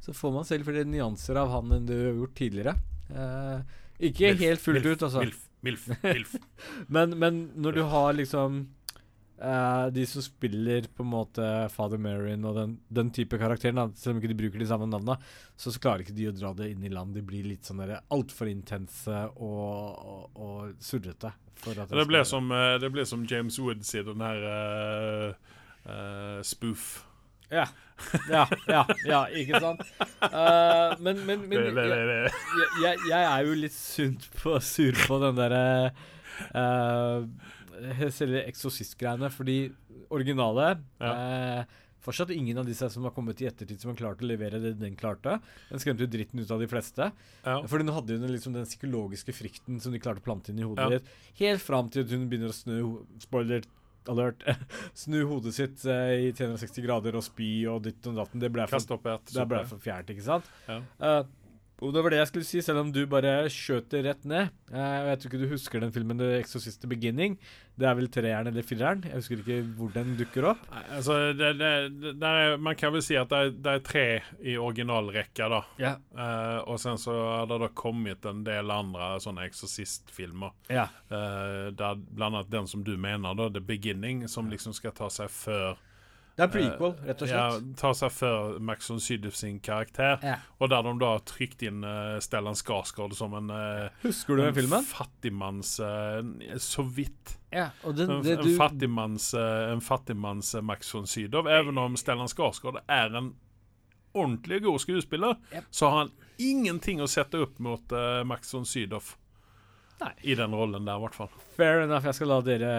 så får man selv flere nyanser av han enn du har gjort tidligere. Eh, ikke Milf, helt fullt milf, ut, altså. Milf, milf, milf. Men, men når du har liksom eh, de som spiller på en måte Father Marion og den, den type karakteren, da, selv om ikke de bruker de samme navnene, så, så klarer ikke de å dra det inn i land. De blir litt sånn altfor intense og, og, og surrete. For at Det blir som, eh, det ble som James Woods i den her uh, uh, spoof. Ja. Ja, ja, ja, ikke sant? Uh, men men, men Det- det- det- det- jeg, jeg, jeg er jo litt sunt på, sur på den derre uh, Selve eksorsistgreiene, fordi originale eh, Fortsatt ingen av disse som har kommet i ettertid som har klart å levere det den klarte. Den skremte jo dritten ut av de fleste. Ja. For den hadde jo liksom den psykologiske frykten som de klarte å plante inn i hodet Ja. ditt. Helt fram til at hun begynner å snu Spoiler alert. snu hodet sitt eh, i 360 grader og spy og ditt og datten. Det ble for, opp det ble for fjernt, ikke sant? Ja. Eh, og det var det jeg skulle si, selv om du bare skjøt det rett ned. Eh, jeg tror ikke du husker den filmen The Exorcist The Beginning. Det er vel treeren eller fireren. Jeg husker ikke hvor den dukker opp. Nei, Altså, det, det, det, er, man kan vel si at det er, det er tre i originalrekka, da. Ja. Eh, og sen så har det da kommet en del andre sånne eksorsistfilmer. ja. Der blant annet den som du mener, da, The Beginning, som liksom skal ta seg før Det er prequel, eh, rett og Ja, tar ta seg før Maxon Sydow sin karakter. Ja. Og der de da har trykt inn uh, Stellan Skarsgård som en uh, Husker du den filmen? fattigmanns uh, Så vidt. Ja, og den, En, det, en du, fattigmanns, uh, en fattigmanns eh, Max von Sydow. Även om Stellan Skarsgård er en ordentlig god skuespiller, Yep. så har han ingenting å sette opp mot eh, Max von Sydow. Nei. I den rollen der, i hvert fall. Fair enough. Jeg skal la dere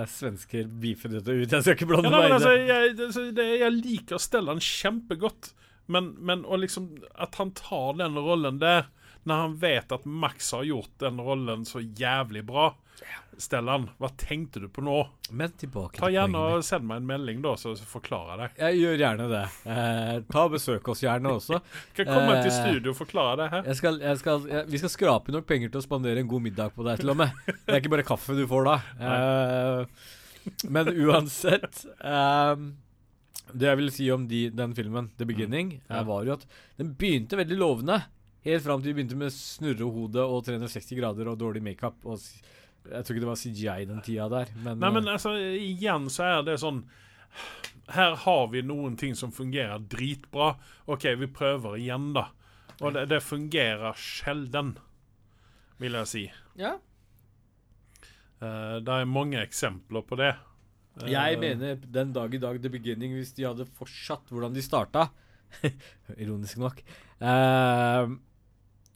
eh, svensker beefe dette ut. Jeg skal ikke blande Ja, meg men altså, det. jeg, det, det, jeg liker Stellan kjempegodt, men, men og liksom at han tar den rollen der, når han vet at Max har gjort den rollen så jævlig bra Stellan, hva tenkte du på nå? Men tilbake Ta gjerne poenget. og Send meg en melding, da, så forklarer jeg deg. Jeg gjør gjerne det. Eh, ta og Besøk oss gjerne også. Kan komme Eh, til studio og forklare det her. Jeg skal, jeg skal, jeg, vi skal skrape nok penger til å spandere en god middag på deg, til og med. Det er ikke bare kaffe du får da. Eh, men uansett ehm, Det jeg vil si om de, den filmen, The Beginning, Mm. Ja. eh, var jo at den begynte veldig lovende. Helt fram til vi begynte med snurrehode og 360 grader og dårlig makeup. Og s- jeg tror ikke det var CGI den tida der, men, Nei, men eh, altså, igjen så er det sånn Her har vi noen ting som fungerer dritbra. OK, vi prøver igjen, da. Og det, det fungerer sjelden, vil jeg si. ja. Uh, det er mange eksempler på det. Uh, Jeg mener den dag i dag The Beginning, hvis de hadde fortsatt hvordan de starta Ironisk nok. Uh,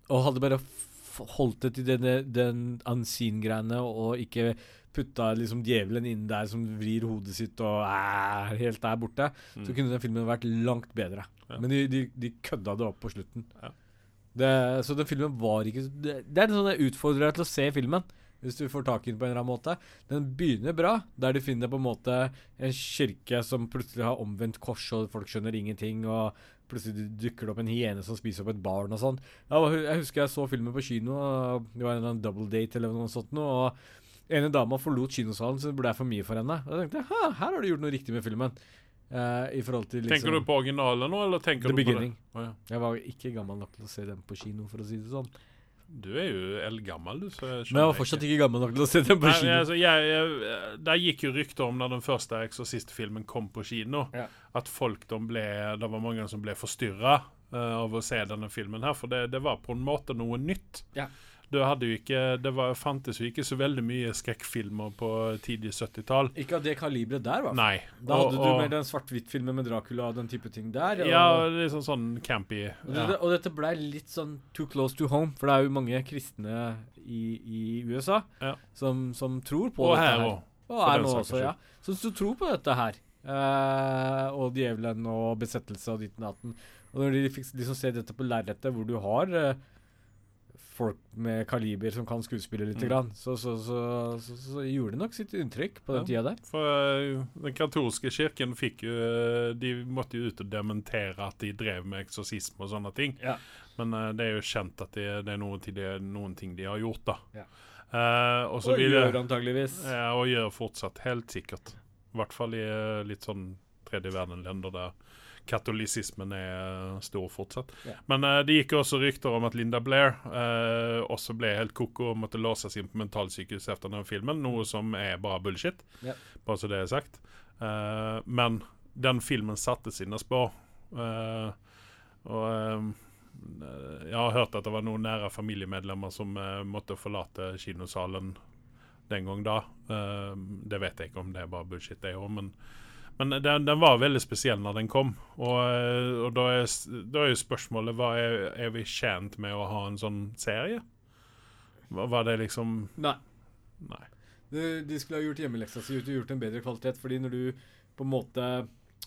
og hadde bare f holdt det til denne, den unseen-greiene og ikke putta liksom djevelen inn der som vrir hodet sitt og er helt der borte, så Mm. kunne den filmen vært langt bedre. Ja. Men de, de, de kødda det opp på slutten. Ja. Det, så den filmen var ikke Det, det er sånn jeg utfordrer deg til å se filmen. Hvis du får tak i den på en eller annen måte. Den begynner bra, der du finner på en måte en kirke som plutselig har omvendt kors, og folk skjønner ingenting, og plutselig dukker det opp en hyene som spiser opp et barn og sånn. Jeg husker jeg så filmen på kino, det var en eller annen double date eller noe sånt noe, og ene dama forlot kinosalen, så det ble for mye for henne. Og jeg tenkte jeg her har du gjort noe riktig med filmen. Uh, I forhold til liksom Tenker du på originalen nå, eller tenker The du på Beginning. det? Å, ja. Jeg var ikke gammel nok til å se den på kino, for å si det sånn. Du er jo eldgammel, du. Så jeg Men jeg var fortsatt ikke gammel nok til å se den på Nei, kino. altså, jeg, jeg, Der gikk jo rykter om når den første Exorcist-filmen kom på kino, Ja. at folk de ble Det var mange som ble forstyrra av å se denne filmen her, for det, det var på en måte noe nytt. Ja. Du ikke Det var, fantes jo ikke så veldig mye skrekkfilmer på tidlig 70-tall. Ikke av det kaliberet der, hva? Nei. Da hadde Og- du og- mer den svart-hvitt-filmen med Dracula og den type ting der. Ja, og, liksom sånn campy. og, Ja. det, og dette blei litt sånn too close to home, for det er jo mange kristne i, i USA Ja. som, som tror på dette her Også. Og her er nå også, ja. Som tror på dette her. Uh, og djevelen og besettelse og ditt og datten. Og når de de som ser dette på lerretet, hvor du har eh, folk med kaliber som kan skuespille litt. Mm. grann, så, så, så, så, så gjorde det nok sitt inntrykk på den Ja. tida der. For eh, den katolske kirken fikk jo eh, De måtte jo ut og dementere at de drev med eksorsisme og sånne ting. Ja. Men uh, det er jo kjent at det, det er noen, noen ting de har gjort, da. Ja. Eh, og vil gjør antageligvis. ja, Og gjør fortsatt, helt sikkert. I hvert fall i litt sånn tredje verden-lender der katolisismen er eh, stor fortsatt. Ja. Men uh, det gikk også rykter om at Linda Blair uh, også ble helt koko og måtte låses inn på mentalsykehus etter den filmen, noe som er bare bullshit. Ja. Bare så det er sagt. Uh, men den filmen satte sine spår. Eh, og jeg har hørt at det var noen nære familiemedlemmer som måtte forlate kinosalen den gang da. Det vet jeg ikke om det er bare bullshit, det òg, men, men den, den var veldig spesiell når den kom. Og, eh, og da, er, da er jo spørsmålet hva er, er vi tjent med å ha en sånn serie? Var var det liksom Nei. Nei. De, de skulle ha gjort hjemmeleksa si og gjort en bedre kvalitet, fordi når du på en måte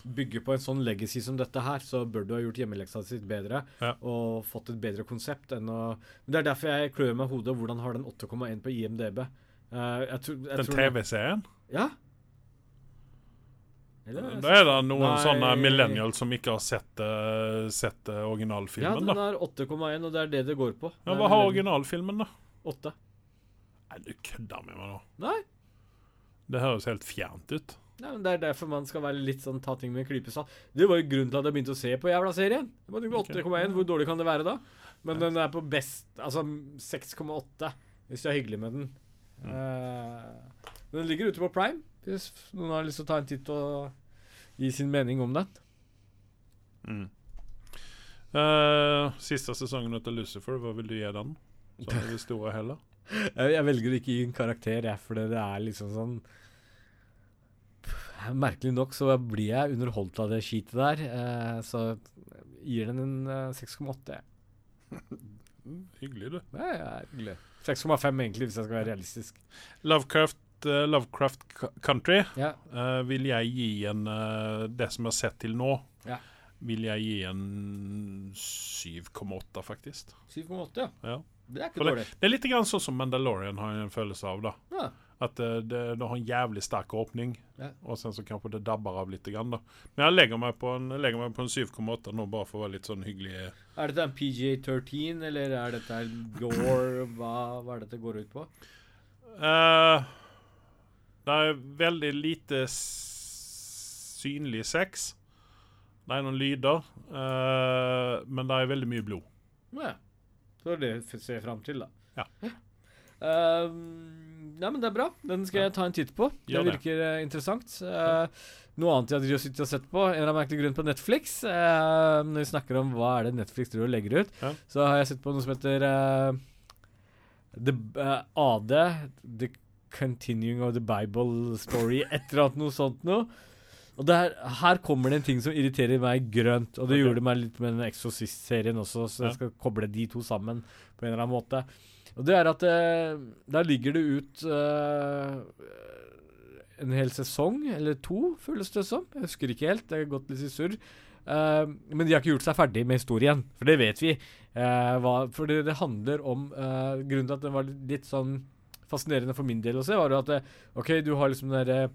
bygger på en sånn legacy som dette her, så bør du ha gjort hjemmeleksa si bedre Ja. og fått et bedre konsept enn å Men Det er derfor jeg klør meg i hodet. Hvordan har den 8,1 på IMDb? Uh, jeg tror, jeg Den TV-serien? Ja? Da er det noen Nei. sånne millennials som ikke har sett, uh, sett eh, ja, den er 8,1, og det er det det går på. Ja, hva har originalfilmen, da? 8. Nei, du kødder med meg nå. Nei. Det høres helt fjernt ut. Nei, men Det er derfor man skal være litt sånn ta ting med en klype salt. Det var jo grunnen til at jeg begynte å se på jævla serien. Det var 8,1, okay. Hvor dårlig kan det være da? Men den er på best Altså 6,8, hvis du er hyggelig med den. Mm. Uh, den ligger ute på Prime, hvis noen har lyst til å ta en titt og gi sin mening om den. Eh, siste sesongen etter Lucifer, hva vil du gi den? Sånn i det store hele? Jeg, jeg velger å ikke gi en karakter, jeg, for det er liksom sånn Merkelig nok så blir jeg underholdt av det skitet der, eh, så gir den en eh, 6,8. Mm, hyggelig, du. Ja, ja, hyggelig. 6,5 egentlig, hvis jeg skal være realistisk. Lovecraft, eh, Lovecraft Country Ja. uh, vil jeg gi en uh, Det som jeg har sett til nå, Ja. vil jeg gi en 7,8, faktisk. 7,8, ja. Ja. Det er ikke dårlig. det, det er litt grann sånn som Mandalorian har en følelse av. da Ja. At det, det har en jævlig sterk åpning, Ja. og sen så kanskje det dabber av litt. Grann, da. Men jeg legger meg på en, en 7,8 nå, bare for å være litt sånn hyggelig. Er dette en PGA13, eller er dette en Gore? Hva, hva er dette går ut på? Eh, det er veldig lite synlig sex. Det er noen lyder, uh, men det er veldig mye blod. Ja. Så er det du ser fram til, da. Ja. Uh, nei, men det er bra. Den skal jeg ta en titt på. Det det. virker uh, interessant. Uh, noe annet jeg har sittet og sett på, en eller annen merkelig grunn på Netflix Når vi snakker om hva er det Netflix tror legger ut, Ja. så har jeg sett på noe som heter The, AD. The Continuing of the Bible Story. Et eller annet noe sånt noe. Og der, her kommer det en ting som irriterer meg grønt. Og det okay. gjorde meg litt med den Exorcist-serien også, så jeg skal koble de to sammen på en eller annen måte. Og det er at det, der ligger det ut uh, en hel sesong, eller to, føles det som. Jeg husker ikke helt, det har gått litt i surr. Uh, men de har ikke gjort seg ferdig med historien, for det vet vi. Uh, hva, for det, det handler om eh, Grunnen til at det var litt sånn fascinerende for min del å se, var jo at eh, OK, du har liksom den derre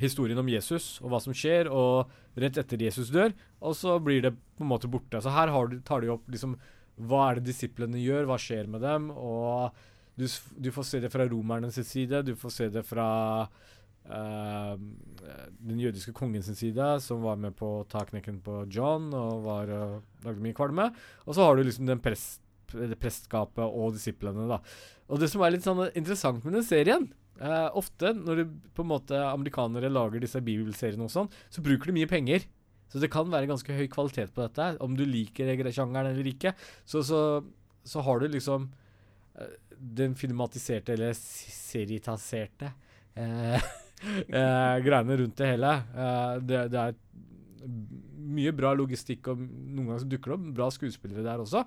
historien om Jesus og hva som skjer, og rett etter Jesus dør, og så blir det på en måte borte. Så her du, tar de opp liksom hva er det disiplene gjør, hva skjer med dem, og Du, du får se det fra romernes side, du får se det fra Uh, den jødiske kongen sin side, som var med på å ta knekken på John og var, uh, lagde mye kvalme. Og så har du liksom den prest, prestskapet og disiplene, da. Og det som er litt sånn interessant med den serien eh, Ofte når det, på en måte amerikanere lager disse bibelseriene og sånn, så bruker de mye penger. Så det kan være ganske høy kvalitet på dette. Om du liker sjangeren eller ikke, så, så, så har du liksom eh, den filmatiserte, eller seritaserte eh, eh, greiene rundt det hele. Eh, det, det er mye bra logistikk, og noen ganger dukker det opp bra skuespillere der også.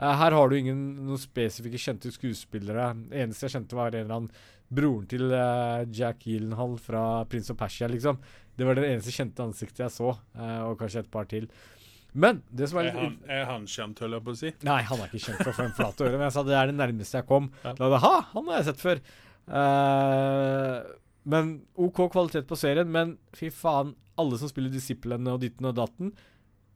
Eh, her har du ingen noen spesifikke kjente skuespillere. Det eneste jeg kjente, var en eller annen broren til eh, Jack Gyllenhaal fra Prins og Persia, liksom. Det var det eneste kjente ansiktet jeg så, eh, og kanskje et par til. Men det som er Er litt han, er han kjent, holder jeg på å si? Nei, han er ikke kjent for å få en flat øre, men jeg sa det er det nærmeste jeg kom. Ja. Da ha, han har jeg sett før. Uh, men OK kvalitet på serien, men fy faen, alle som spiller disiplene og ditten og datten,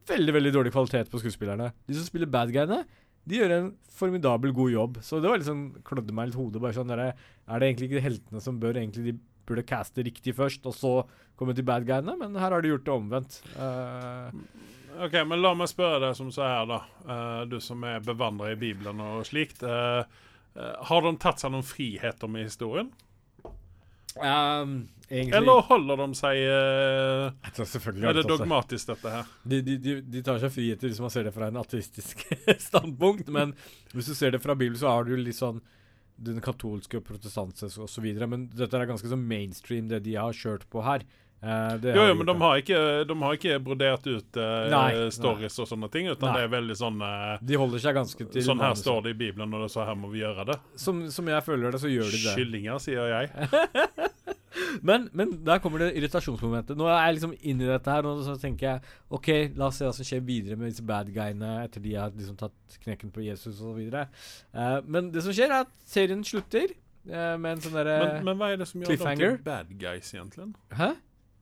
veldig, veldig dårlig kvalitet på skuespillerne. De som spiller bad guyene, de gjør en formidabel god jobb. Så det var litt sånn, klødde meg litt hodet. bare sånn der, Er det egentlig ikke heltene som bør egentlig de burde caste riktig først, og så komme til bad guyene? Men her har de gjort det omvendt. Uh, Ok, men la meg spørre deg som så her, da. Uh, du som er bevandra i Bibelen og slikt. Uh, har de tatt seg noen friheter med historien? Ehm, egentlig Eller holder de seg uh, Jeg Er det dogmatisk, dette her? De, de, de, de tar seg friheter hvis man ser det fra en ateistisk standpunkt, men hvis du ser det fra Bibelen, så har du litt sånn den katolske og protestantiske osv. Men dette er ganske sånn mainstream, det de har kjørt på her. Eh, Jo, jo, men de har ikke, de har ikke brodert ut uh, Nei, stories og sånne ting, utan Nei. det er veldig sånn uh. De holder seg ganske til Sånn her står det i Bibelen, og så her må vi gjøre det. Som, som jeg føler det, så gjør de det. Kyllinger, sier jeg. Men, men der kommer det irritasjonsmomentet. Nå er jeg liksom inne i dette her, og så tenker jeg OK, la oss se hva som skjer videre med disse bad guyene etter de har liksom tatt knekken på Jesus og så videre. Eh, men det som skjer, er at serien slutter med en sånn derre Men, men hva er det som gjør dem til bad guys, egentlig? Hæ?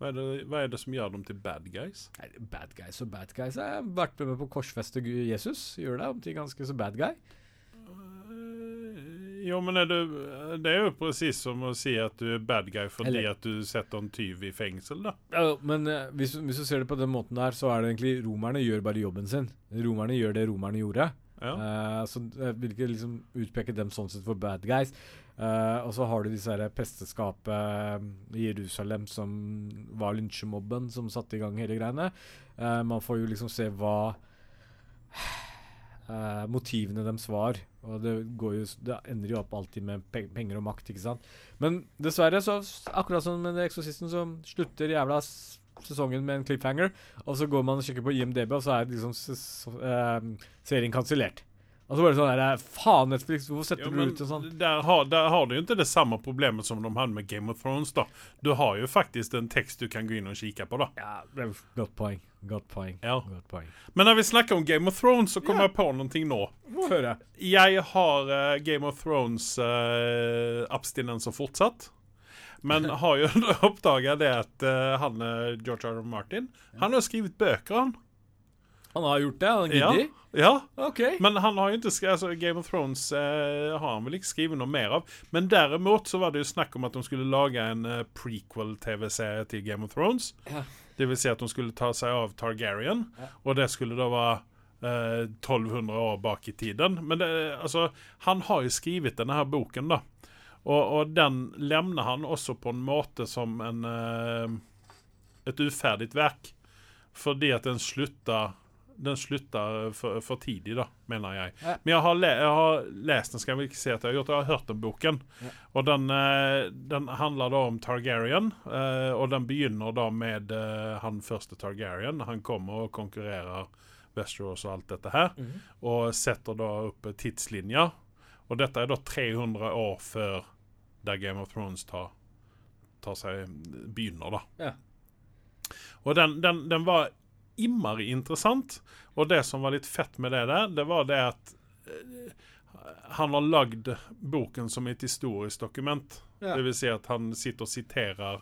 Hva er, det, hva er det som gjør dem til bad guys? Nei, bad guys og bad guys. Jeg har vært med på korsfeste Jesus. Gjør deg om til ganske så bad guy. Eh, Jo, men er det, det er jo precis som å si at du er bad guy fordi Eller- at du setter en tyv i fengsel, da. Ja, men eh, hvis, hvis du ser det på den måten der, så er det egentlig romerne gjør bare jobben sin. Romerne gjør det romerne gjorde. Ja. Uh, så jeg vil ikke liksom utpeke dem sånn sett for bad guys. Eh, og så har du disse her presteskapet i Jerusalem som var lynsjemobben som satte i gang hele greiene. Uh, man får jo liksom se hva uh, motivene deres var. Og det, går jo, det ender jo opp alltid med pe penger og makt, ikke sant. Men dessverre, så akkurat som med Eksorsisten, så slutter jævla sesongen med en cliffhanger. Og så går man og sjekker på IMDb, og så er liksom serien kansellert. Og så var det sånn der Faen, Netflix, hvorfor setter Ja, du ut en sånn? der, har, der har du jo ikke det samme problemet som de hadde med Game of Thrones. da. Du har jo faktisk en tekst du kan gå inn og kikke på. da. Ja, godt poeng. Godt poeng. Ja. Godt poeng. Men når vi snakker om Game of Thrones, så kommer Ja. jeg på noe nå. Hvorfor høre. Jeg har uh, Game of Thrones-abstinenser fortsatt. Men har jo oppdaga det at uh, han eh, George. R. Martin Han har skrevet bøker, han. Han har gjort det? Han Ja. gidder? Ja, OK. Men han har jo ikke skrevet altså, Game of Thrones eh, har han vel ikke skrevet noe mer av. Men derimot så var det jo snakk om at de skulle lage en eh, prequel-TV-serie til Game of Thrones. Ja. Det vil si at de skulle ta seg av Targaryen, Ja. og det skulle da være eh, 1200 år bak i tiden. Men det, altså, han har jo skrevet denne her boken, da. Og, og den lemner han også på en måte som en eh, et uferdig verk. Fordi at den slutter Den slutta for, for tidlig, da, mener jeg. Ja. Men jeg har, le jeg har lest den, skal jeg ikke si at jeg har gjort, jeg har hørt den boken. Ja. Og den, eh, den handler da om Targaryen, eh, og den begynner da med eh, han første Targaryen. Han kommer og konkurrerer Westeros og alt dette her, mm. og setter da opp tidslinjer. Og dette er da 300 år før der Game of Thrones tar, tar seg begynner, da. Ja. Og den, den, den var innmari interessant. Og det som var litt fett med det der, det var det at eh, han har lagd boken som et historisk dokument. Ja. Det vil si at han sitter og siterer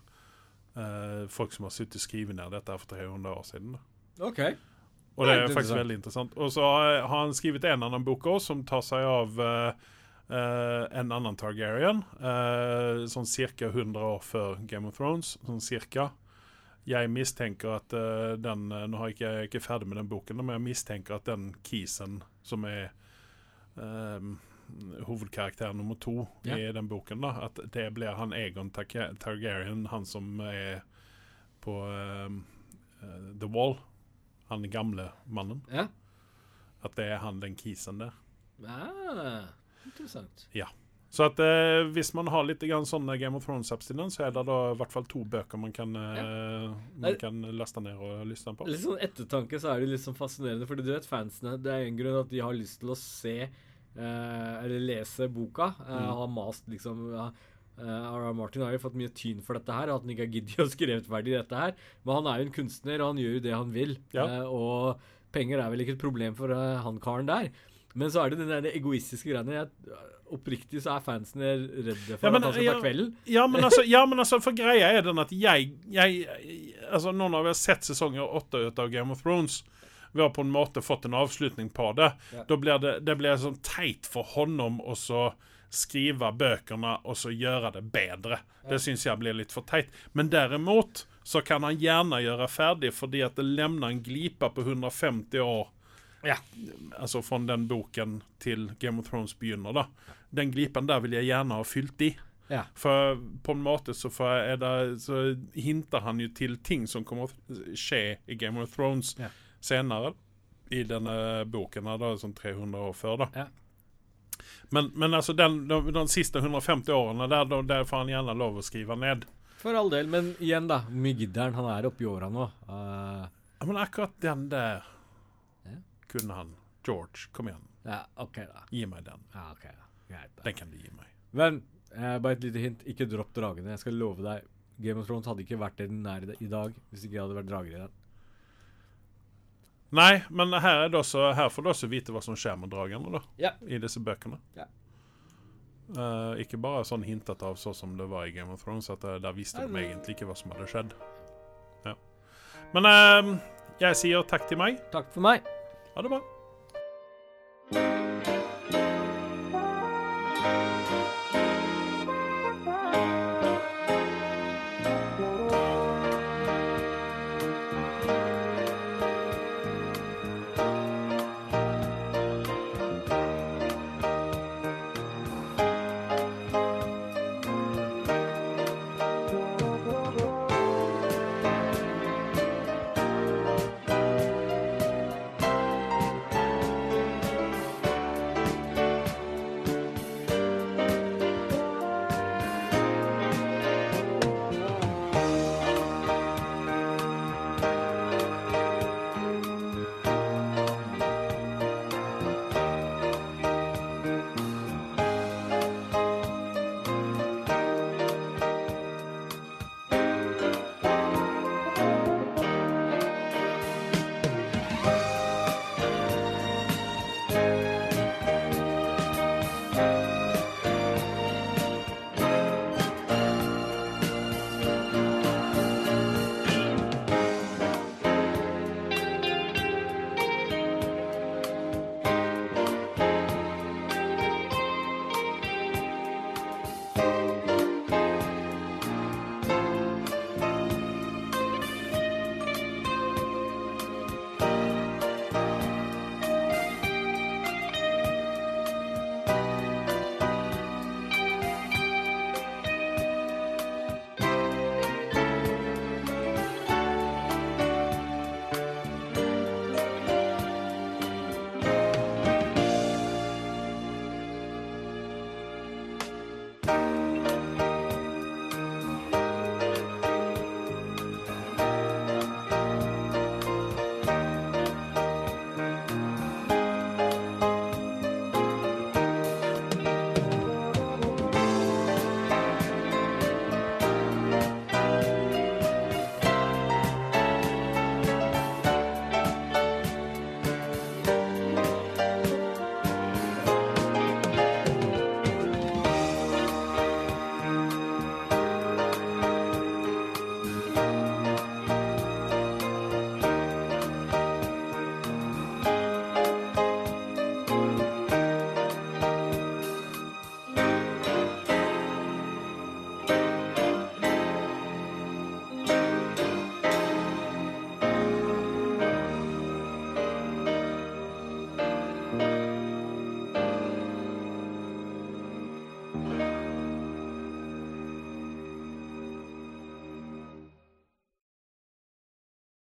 eh, folk som har sittet og skrevet ned dette for 300 år siden. Okay. Og Det det er er faktisk veldig interessant. Og så har han skrevet en annen bok også, som tar seg av eh, eh, en annen Targaryen. eh, sånn ca. 100 år før Game of Thrones. Sånn cirka. Jeg mistenker at eh, den eh, Nå har jeg ikke, er ferdig med den boken, men jeg mistenker at den Kisen som er um, hovedkarakter nummer to Ja. i den boken, da, at det blir han Egon Targaryen, han som er på um, The Wall. Han gamle mannen. Ja. At det er han den kisen der. Ah, interessant. Så at eh, hvis man har litt grann sånn Game of Thrones-abstinens, så er det da i hvert fall to bøker man kan, eh, Nei. man kan laste ned og lysne på. Litt sånn ettertanke så er det litt sånn fascinerende, fordi du vet fansene Det er en grunn at de har lyst til å se eh, eller lese boka. Uh, Mm. Har mast liksom ja, eh, R.R. Martin har jo fått mye tyn for dette her, at han ikke har giddet å skrevet ferdig dette her. Men han er jo en kunstner, og han gjør jo det han vil. Ja. Eh, og penger er vel ikke et problem for eh, han karen der. Men så er det den der egoistiske greiene. Jeg, oppriktig så er fansene redde for Ja, men, at han skal ja, ta kvelden. Ja, men altså, ja, men altså for greia er den at jeg, jeg Altså, nå når vi har sett sesonger åtte ut av Game of Thrones vi har på en måte fått en avslutning på det. Ja. Da blir det, det blir sånn teit for honom å så skrive bøkene og så gjøre det bedre. Det syns jeg blir litt for teit. Men derimot så kan han gjerne gjøre ferdig fordi at det lemner en glipe på 150 år Ja. Altså fra den boken til Game of Thrones begynner, da. Den glipen der vil jeg gjerne ha fylt i. Ja. For på en måte så, det, så hinter han jo til ting som kommer å skje i Game of Thrones Ja. senere. I denne boken her, da, sånn 300 år før, da. Ja. Men, men altså den, de, de siste 150 årene, der, der får han gjerne lov å skrive ned. For all del. Men igjen, da. Hvor han? Er oppi åra nå. Uh... Ja, Men akkurat den der. Kunne han. George, kom igjen. ja, OK, da. Gi meg den. Ja, ok da. Greit, da. Den kan du gi meg. Men eh, bare et lite hint. Ikke dropp dragene. Jeg skal love deg. Game of Thrones hadde ikke vært det den er i dag hvis ikke jeg hadde vært drager i den. Nei, men her, er også, her får du også vite hva som skjer med dragene da, Ja. i disse bøkene. Ja. Uh, ikke bare sånn hintet av sånn som det var i Game of Thrones, at uh, der visste de egentlig ikke hva som hadde skjedd. Ja. Men uh, jeg sier takk til meg. Takk for meg. Hadi bak.